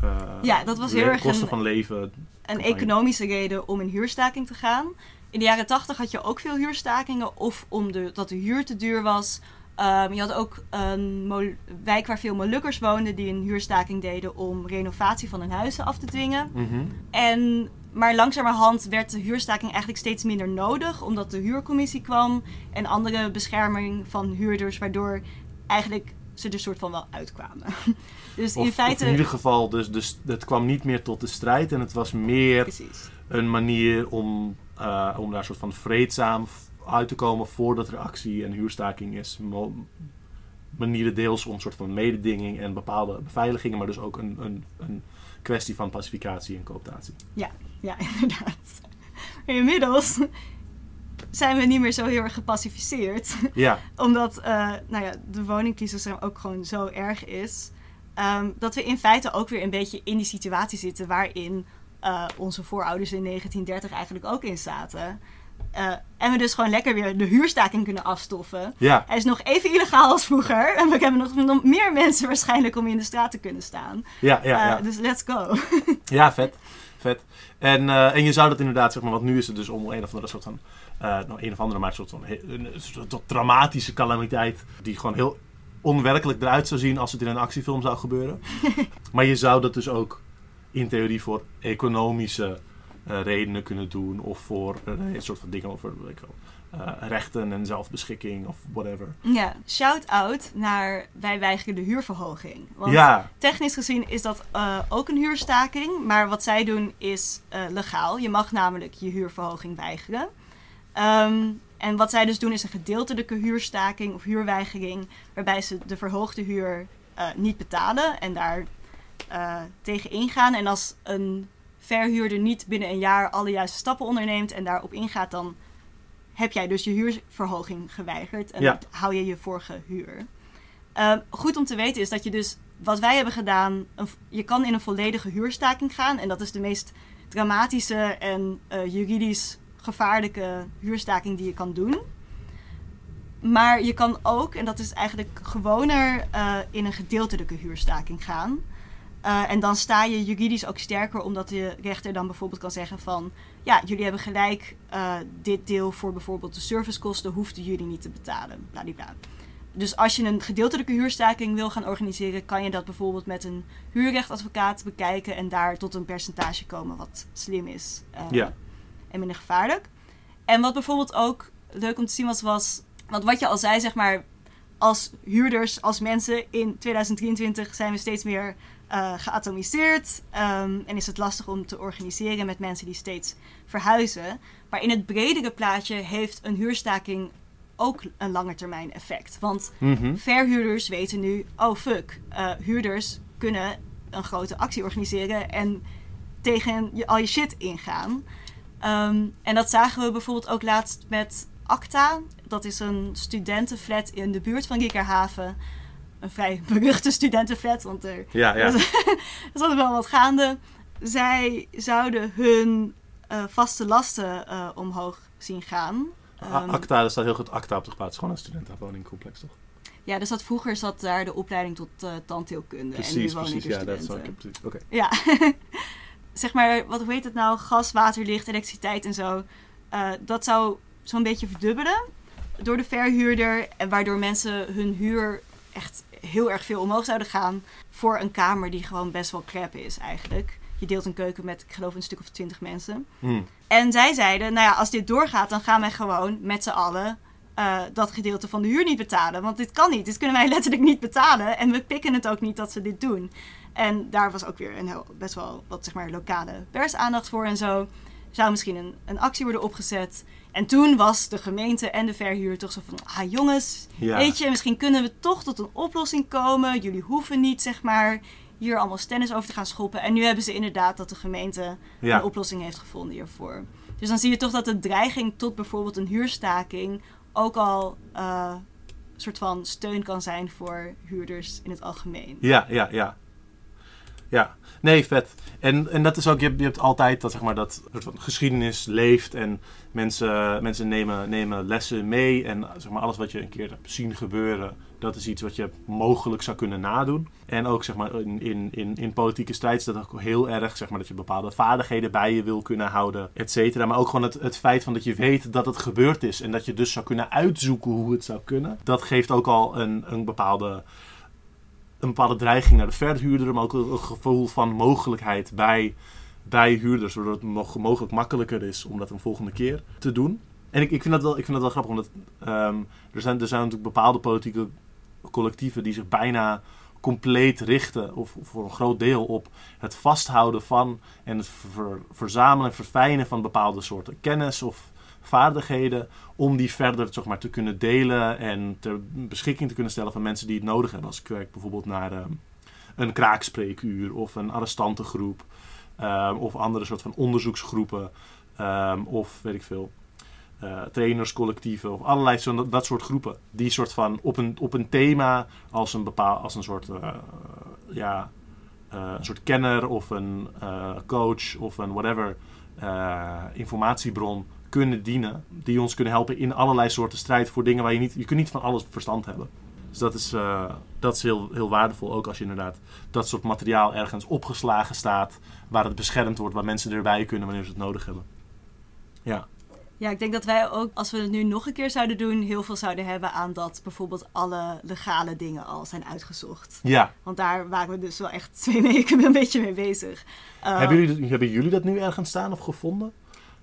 eh, Ja, dat was heel erg kosten een- van leven. een economische reden om in huurstaking te gaan. In de jaren tachtig had je ook veel huurstakingen. Of omdat de huur te duur was. Ehm, je had ook een wijk waar veel Molukkers woonden die een huurstaking deden om renovatie van hun huizen af te dwingen. Mhm. En, maar langzamerhand werd de huurstaking eigenlijk steeds minder nodig, omdat de huurcommissie kwam en andere bescherming van huurders, waardoor eigenlijk ze er soort van wel uitkwamen. Dus Of, in feite. in ieder geval, dus, dus het kwam niet meer tot de strijd en het was meer Precies. een manier om, eh, om daar soort van vreedzaam uit te komen voordat er actie en huurstaking is. Manieren deels om een soort van mededinging en bepaalde beveiligingen, maar dus ook een, een, een kwestie van pacificatie en cooptatie. Ja, inderdaad. Maar inmiddels zijn we niet meer zo heel erg gepacificeerd. Ja, Omdat eh, nou ja, de woningcrisis er ook gewoon zo erg is. ehm, dat we in feite ook weer een beetje in die situatie zitten waarin eh, onze voorouders in 1930 eigenlijk ook in zaten. Eh, en we dus gewoon lekker weer de huurstaking kunnen afstoffen. ja, Hij is nog even illegaal als vroeger. En we hebben nog, meer mensen waarschijnlijk om in de straat te kunnen staan. ja, ja. ja. Eh, dus let's go. Ja, vet. vet. En, eh, en je zou dat inderdaad, zeg maar, want nu is het dus om een of andere soort van, nou een of andere, maar een soort van een, soort van dramatische calamiteit, die gewoon heel onwerkelijk eruit zou zien als het in een actiefilm zou gebeuren. maar je zou dat dus ook in theorie voor economische redenen kunnen doen, of voor eh, een soort van dingen over weet ik wel, eh, rechten en zelfbeschikking of whatever. Ja, shout-out naar wij weigeren de huurverhoging. Want ja, technisch gezien is dat eh, ook een huurstaking. Maar wat zij doen is eh, legaal. Je mag namelijk je huurverhoging weigeren. Ehm, en wat zij dus doen is een gedeeltelijke huurstaking of huurweigering. Waarbij ze de verhoogde huur eh, niet betalen en daar eh, tegen ingaan. En als een verhuurder niet binnen een jaar alle juiste stappen onderneemt en daarop ingaat, dan heb jij dus je huurverhoging geweigerd en Ja. hou je je vorige huur. Ehm, goed om te weten is dat je dus, wat wij hebben gedaan, een, je kan in een volledige huurstaking gaan. En dat is de meest dramatische en eh, juridisch gevaarlijke huurstaking die je kan doen. Maar je kan ook, en dat is eigenlijk gewoner, eh, in een gedeeltelijke huurstaking gaan. Eh, en dan sta je juridisch ook sterker, omdat de rechter dan bijvoorbeeld kan zeggen van... Ja, jullie hebben gelijk, eh, dit deel voor bijvoorbeeld de servicekosten hoefden jullie niet te betalen. Bladibla. Dus als je een gedeeltelijke huurstaking wil gaan organiseren, kan je dat bijvoorbeeld met een huurrechtadvocaat bekijken en daar tot een percentage komen wat slim is eh, Ja. en minder gevaarlijk. En wat bijvoorbeeld ook leuk om te zien was, was, want wat je al zei, zeg maar, als huurders, als mensen in 2023 zijn we steeds meer eh, geatomiseerd ehm, en is het lastig om te organiseren met mensen die steeds verhuizen. Maar in het bredere plaatje heeft een huurstaking ook een langetermijn effect. Want Mhm. verhuurders weten nu, oh fuck, eh, huurders kunnen een grote actie organiseren en tegen je, al je shit ingaan. Ehm, en dat zagen we bijvoorbeeld ook laatst met ACTA. Dat is een studentenflat in de buurt van Riekerhaven. Een vrij beruchte studentenflat, want er ja, ja. er is altijd wel wat gaande. Zij zouden hun eh, vaste lasten eh, omhoog zien gaan. Ehm, Acta, er staat heel goed Acta op de plaats. Het is gewoon een studentenwoningcomplex, toch? Ja, dus dat vroeger zat daar de opleiding tot eh tandheelkunde. en nu Precies, wonen precies. Ja, dat is precies. Oké. Ja, zeg maar, wat hoe heet het nou? Gas, water, licht, elektriciteit en zo. Eh, dat zou zo'n beetje verdubbelen door de verhuurder. En waardoor mensen hun huur echt heel erg veel omhoog zouden gaan. Voor een kamer die gewoon best wel crap is eigenlijk. Je deelt een keuken met, ik geloof, een stuk of twintig mensen. Hm. En zij zeiden, nou ja, als dit doorgaat, dan gaan wij gewoon met z'n allen eh, dat gedeelte van de huur niet betalen. Want dit kan niet. Dit kunnen wij letterlijk niet betalen. En we pikken het ook niet dat ze dit doen. En daar was ook weer een heel, best wel wat zeg maar, lokale persaandacht voor en zo. Zou misschien een, een actie worden opgezet. En toen was de gemeente en de verhuur toch zo van... Ah jongens, Ja. weet je, misschien kunnen we toch tot een oplossing komen. Jullie hoeven niet, zeg maar, hier allemaal stennis over te gaan schoppen. En nu hebben ze inderdaad dat de gemeente Ja. een oplossing heeft gevonden hiervoor. Dus dan zie je toch dat de dreiging tot bijvoorbeeld een huurstaking... ook al eh, een soort van steun kan zijn voor huurders in het algemeen. Ja, ja, ja. Ja, nee, vet. En, en dat is ook, je hebt, je hebt altijd dat, zeg maar, dat soort van geschiedenis leeft en mensen, mensen nemen, nemen lessen mee. En zeg maar, alles wat je een keer hebt zien gebeuren, dat is iets wat je mogelijk zou kunnen nadoen. En ook zeg maar, in, in, in, politieke strijd is dat ook heel erg, zeg maar, dat je bepaalde vaardigheden bij je wil kunnen houden, et cetera. Maar ook gewoon het, het feit van dat je weet dat het gebeurd is en dat je dus zou kunnen uitzoeken hoe het zou kunnen. Dat geeft ook al een, een bepaalde een bepaalde dreiging naar de verhuurder, maar ook een gevoel van mogelijkheid bij, bij huurders, waardoor het nog mogelijk makkelijker is om dat een volgende keer te doen. En ik, ik, vind, dat wel, ik vind dat wel grappig, omdat ehm, er, zijn, er zijn natuurlijk bepaalde politieke collectieven die zich bijna compleet richten, of voor een groot deel, op het vasthouden van en het ver- verzamelen en verfijnen van bepaalde soorten kennis of vaardigheden, om die verder zeg maar, te kunnen delen en ter beschikking te kunnen stellen van mensen die het nodig hebben. Als ik kijk bijvoorbeeld naar ehm, een kraakspreekuur of een arrestantengroep ehm, of andere soort van onderzoeksgroepen ehm, of weet ik veel. eh, trainerscollectieven of allerlei zo, dat, soort groepen. Die soort van op een, op een thema als een, bepaal, als een soort eh, ja, eh, een soort kenner of een coach of een whatever informatiebron kunnen dienen. Die ons kunnen helpen in allerlei soorten strijd voor dingen waar je niet... Je kunt niet van alles verstand hebben. Dus dat is, eh, dat is heel, heel waardevol. Ook als je inderdaad dat soort materiaal ergens opgeslagen staat. Waar het beschermd wordt. Waar mensen erbij kunnen wanneer ze het nodig hebben. Ja. Ja, ik denk dat wij ook, als we het nu nog een keer zouden doen, heel veel zouden hebben aan dat bijvoorbeeld alle legale dingen al zijn uitgezocht. Ja. Want daar waren we dus wel echt twee weken een beetje mee bezig. Uh, hebben, jullie, dat- hebben jullie dat nu ergens staan of gevonden?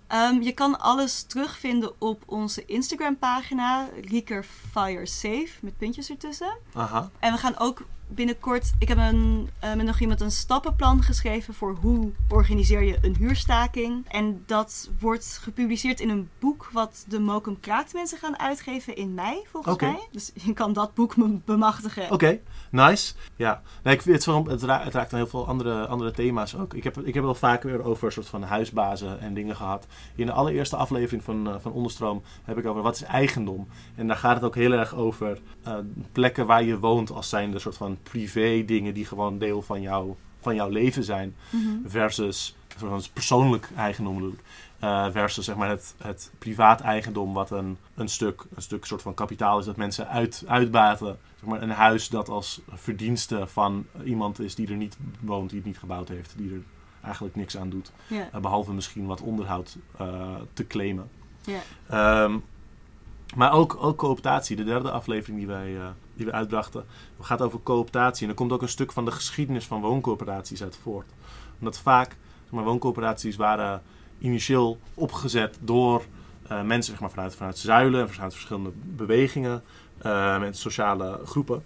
Um, je kan alles terugvinden op onze Instagram-pagina, Rieker Fire Safe, met puntjes ertussen. Aha. En we gaan ook binnenkort, ik heb een, uh, met nog iemand een stappenplan geschreven voor hoe organiseer je een huurstaking. En dat wordt gepubliceerd in een boek wat de Mokum Kraakt mensen gaan uitgeven in mei, volgens mij. Dus je kan dat boek me- bemachtigen. Oké, nice. Ja, nee, ik het, het, ra- het raakt aan heel veel andere, andere thema's ook. Ik heb, ik heb wel vaker over een soort van huisbazen en dingen gehad. In de allereerste aflevering van, eh, van Onderstroom heb ik over wat is eigendom. En daar gaat het ook heel erg over eh, plekken waar je woont als zijn de soort van privé dingen die gewoon deel van, jou, van jouw leven zijn. Mhm. Versus van persoonlijk eigendom bedoel ik. Eh, versus zeg maar het, het privaat eigendom, wat een, een stuk, een stuk soort van kapitaal is dat mensen uit, uitbaten. Zeg maar een huis dat als verdienste van iemand is die er niet woont, die het niet gebouwd heeft, die er eigenlijk niks aan doet. Eh, behalve misschien wat onderhoud eh, te claimen. Ehm, maar ook, ook cooptatie, de derde aflevering die wij, eh, die we uitbrachten, gaat over cooptatie. En er komt ook een stuk van de geschiedenis van wooncoöperaties uit voort. Omdat vaak zeg maar, wooncoöperaties waren initieel opgezet door eh, mensen zeg maar, vanuit, vanuit zuilen en vanuit verschillende bewegingen, eh, met sociale groepen.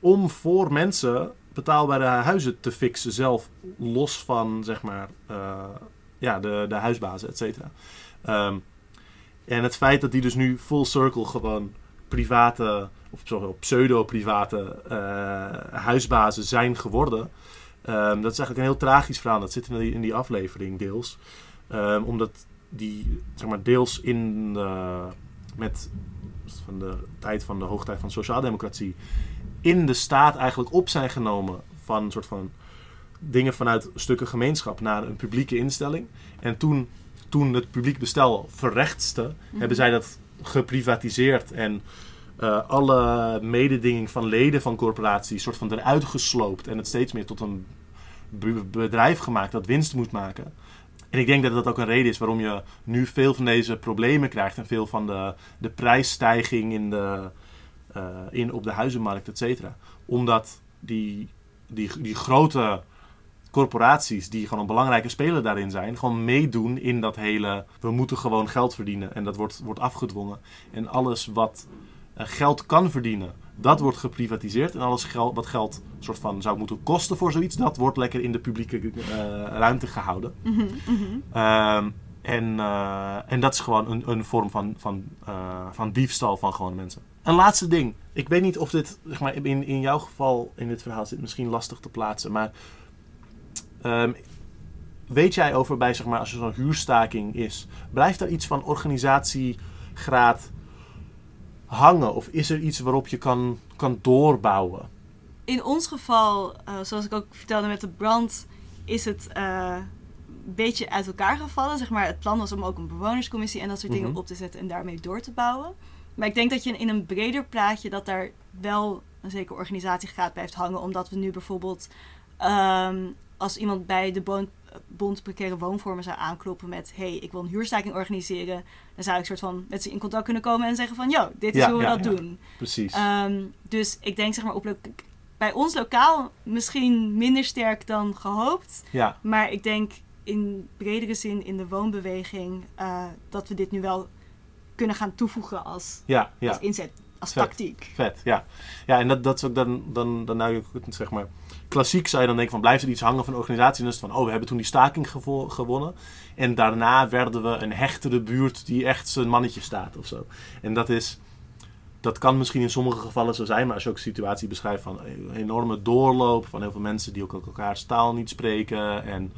Om voor mensen betaalbare huizen te fixen zelf, los van zeg maar, ja, de, de huisbazen, et cetera. Ehm, en het feit dat die dus nu full circle gewoon private, of sorry, pseudo-private eh, huisbazen zijn geworden. ehm, dat is eigenlijk een heel tragisch verhaal. Dat zit in die, in die aflevering deels. Ehm, omdat die, zeg maar, deels in de, met van de tijd van de hoogtijd van sociaaldemocratie in de staat eigenlijk op zijn genomen van een soort van dingen vanuit stukken gemeenschap naar een publieke instelling. En toen, toen het publiek bestel verrechtste, hebben zij dat geprivatiseerd en eh, alle mededinging van leden van corporaties soort van eruit gesloopt en het steeds meer tot een be- bedrijf gemaakt dat winst moet maken. En ik denk dat dat ook een reden is waarom je nu veel van deze problemen krijgt en veel van de, de prijsstijging in de, eh, in, op de huizenmarkt, et cetera. Omdat die, die, die grote corporaties, die gewoon een belangrijke speler daarin zijn, gewoon meedoen in dat hele. We moeten gewoon geld verdienen en dat wordt, wordt afgedwongen. En alles wat eh, geld kan verdienen, Dat wordt geprivatiseerd en alles geld, wat geld soort van zou moeten kosten voor zoiets, dat wordt lekker in de publieke eh, ruimte gehouden. Mhm, mhm. Ehm, en, eh, en dat is gewoon een, een vorm van, van, van diefstal van gewone mensen. Een laatste ding. Ik weet niet of dit, zeg maar, in, in jouw geval in dit verhaal zit misschien lastig te plaatsen, maar ehm, weet jij over bij, zeg maar, als er zo'n huurstaking is, blijft er iets van organisatiegraad hangen? Of is er iets waarop je kan, kan doorbouwen? In ons geval, eh, zoals ik ook vertelde met de brand, is het eh, een beetje uit elkaar gevallen. Zeg maar, het plan was om ook een bewonerscommissie en dat soort dingen Mhm. op te zetten en daarmee door te bouwen. Maar ik denk dat je in een breder plaatje dat daar wel een zekere organisatiegraad blijft hangen. Omdat we nu bijvoorbeeld ehm, als iemand bij de Bon- Bond Precaire Woonvormen zou aankloppen met... hey, ik wil een huurstaking organiseren. Dan zou ik soort van met ze in contact kunnen komen en zeggen van... yo, dit is Ja, hoe we ja, dat ja. doen. Precies. Ehm, dus ik denk zeg maar op bij ons lokaal misschien minder sterk dan gehoopt. ja, Maar ik denk in bredere zin in de woonbeweging eh, dat we dit nu wel kunnen gaan toevoegen als, ja, ja. als inzet, als Vet. tactiek. Vet, ja. Ja, en dat, dat is ook dan, dan, dan nou, zeg maar, klassiek zou je dan denken van, blijft er iets hangen van de organisatie? En dan is het van, oh, we hebben toen die staking gevo- gewonnen. En daarna werden we een hechtere buurt die echt zijn mannetje staat of zo. En dat is, dat kan misschien in sommige gevallen zo zijn, maar als je ook een situatie beschrijft van een enorme doorloop van heel veel mensen die ook elkaars taal niet spreken en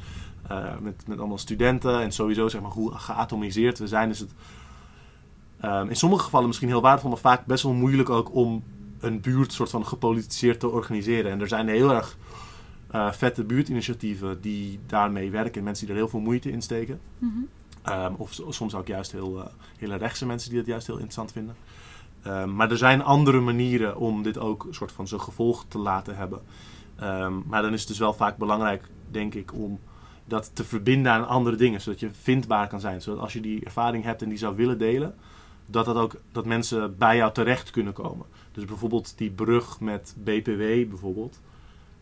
eh, met, met allemaal studenten en sowieso zeg maar hoe geatomiseerd we zijn, is het Ehm, in sommige gevallen misschien heel waardevol, maar vaak best wel moeilijk ook om een buurt soort van gepolitiseerd te organiseren. En er zijn heel erg eh, vette buurtinitiatieven die daarmee werken. En mensen die er heel veel moeite in steken. Mhm. Ehm, of so- soms ook juist heel, eh, hele rechtse mensen die dat juist heel interessant vinden. Ehm, maar er zijn andere manieren om dit ook een soort van zijn gevolg te laten hebben. Maar dan is het dus wel vaak belangrijk, denk ik, om dat te verbinden aan andere dingen. Zodat je vindbaar kan zijn. Zodat als je die ervaring hebt en die zou willen delen, dat, dat, ook, dat mensen bij jou terecht kunnen komen. Dus bijvoorbeeld die brug met BPW bijvoorbeeld,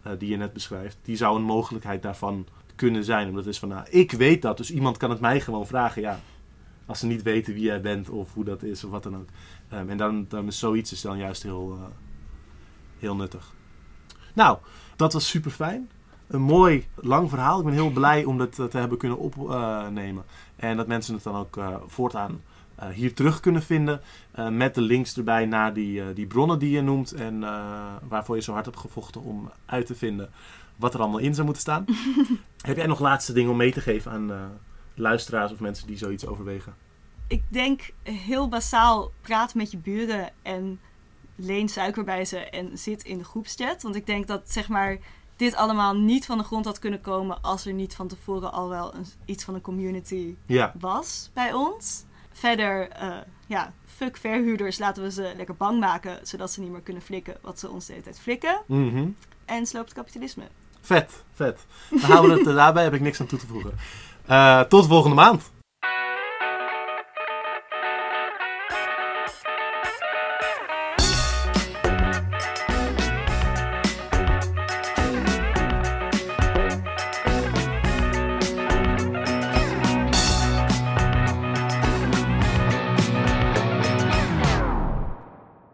eh, die je net beschrijft, die zou een mogelijkheid daarvan kunnen zijn. Omdat het is van, nou, ik weet dat, dus iemand kan het mij gewoon vragen. Ja, als ze niet weten wie jij bent of hoe dat is of wat dan ook. Ehm, en dan, dan is zoiets is dan juist heel, eh, heel nuttig. Nou, dat was super fijn. Een mooi lang verhaal. Ik ben heel blij om dat eh, te hebben kunnen opnemen. en dat mensen het dan ook eh, voortaan hier terug kunnen vinden. eh, met de links erbij naar die, eh, die bronnen die je noemt. En eh, waarvoor je zo hard hebt gevochten om uit te vinden wat er allemaal in zou moeten staan. Heb jij nog laatste dingen om mee te geven aan eh, luisteraars of mensen die zoiets overwegen? Ik denk heel basaal praat met je buren en leen suiker bij ze en zit in de groepschat. Want ik denk dat zeg maar dit allemaal niet van de grond had kunnen komen als er niet van tevoren al wel een, iets van een community Ja, was bij ons. Verder, eh, ja, fuck verhuurders, laten we ze lekker bang maken, zodat ze niet meer kunnen flikken wat ze ons de hele tijd flikken. mhm. En sloopt kapitalisme. vet, vet. Dan houden we het eh, daarbij, heb ik niks aan toe te voegen. Eh, tot volgende maand.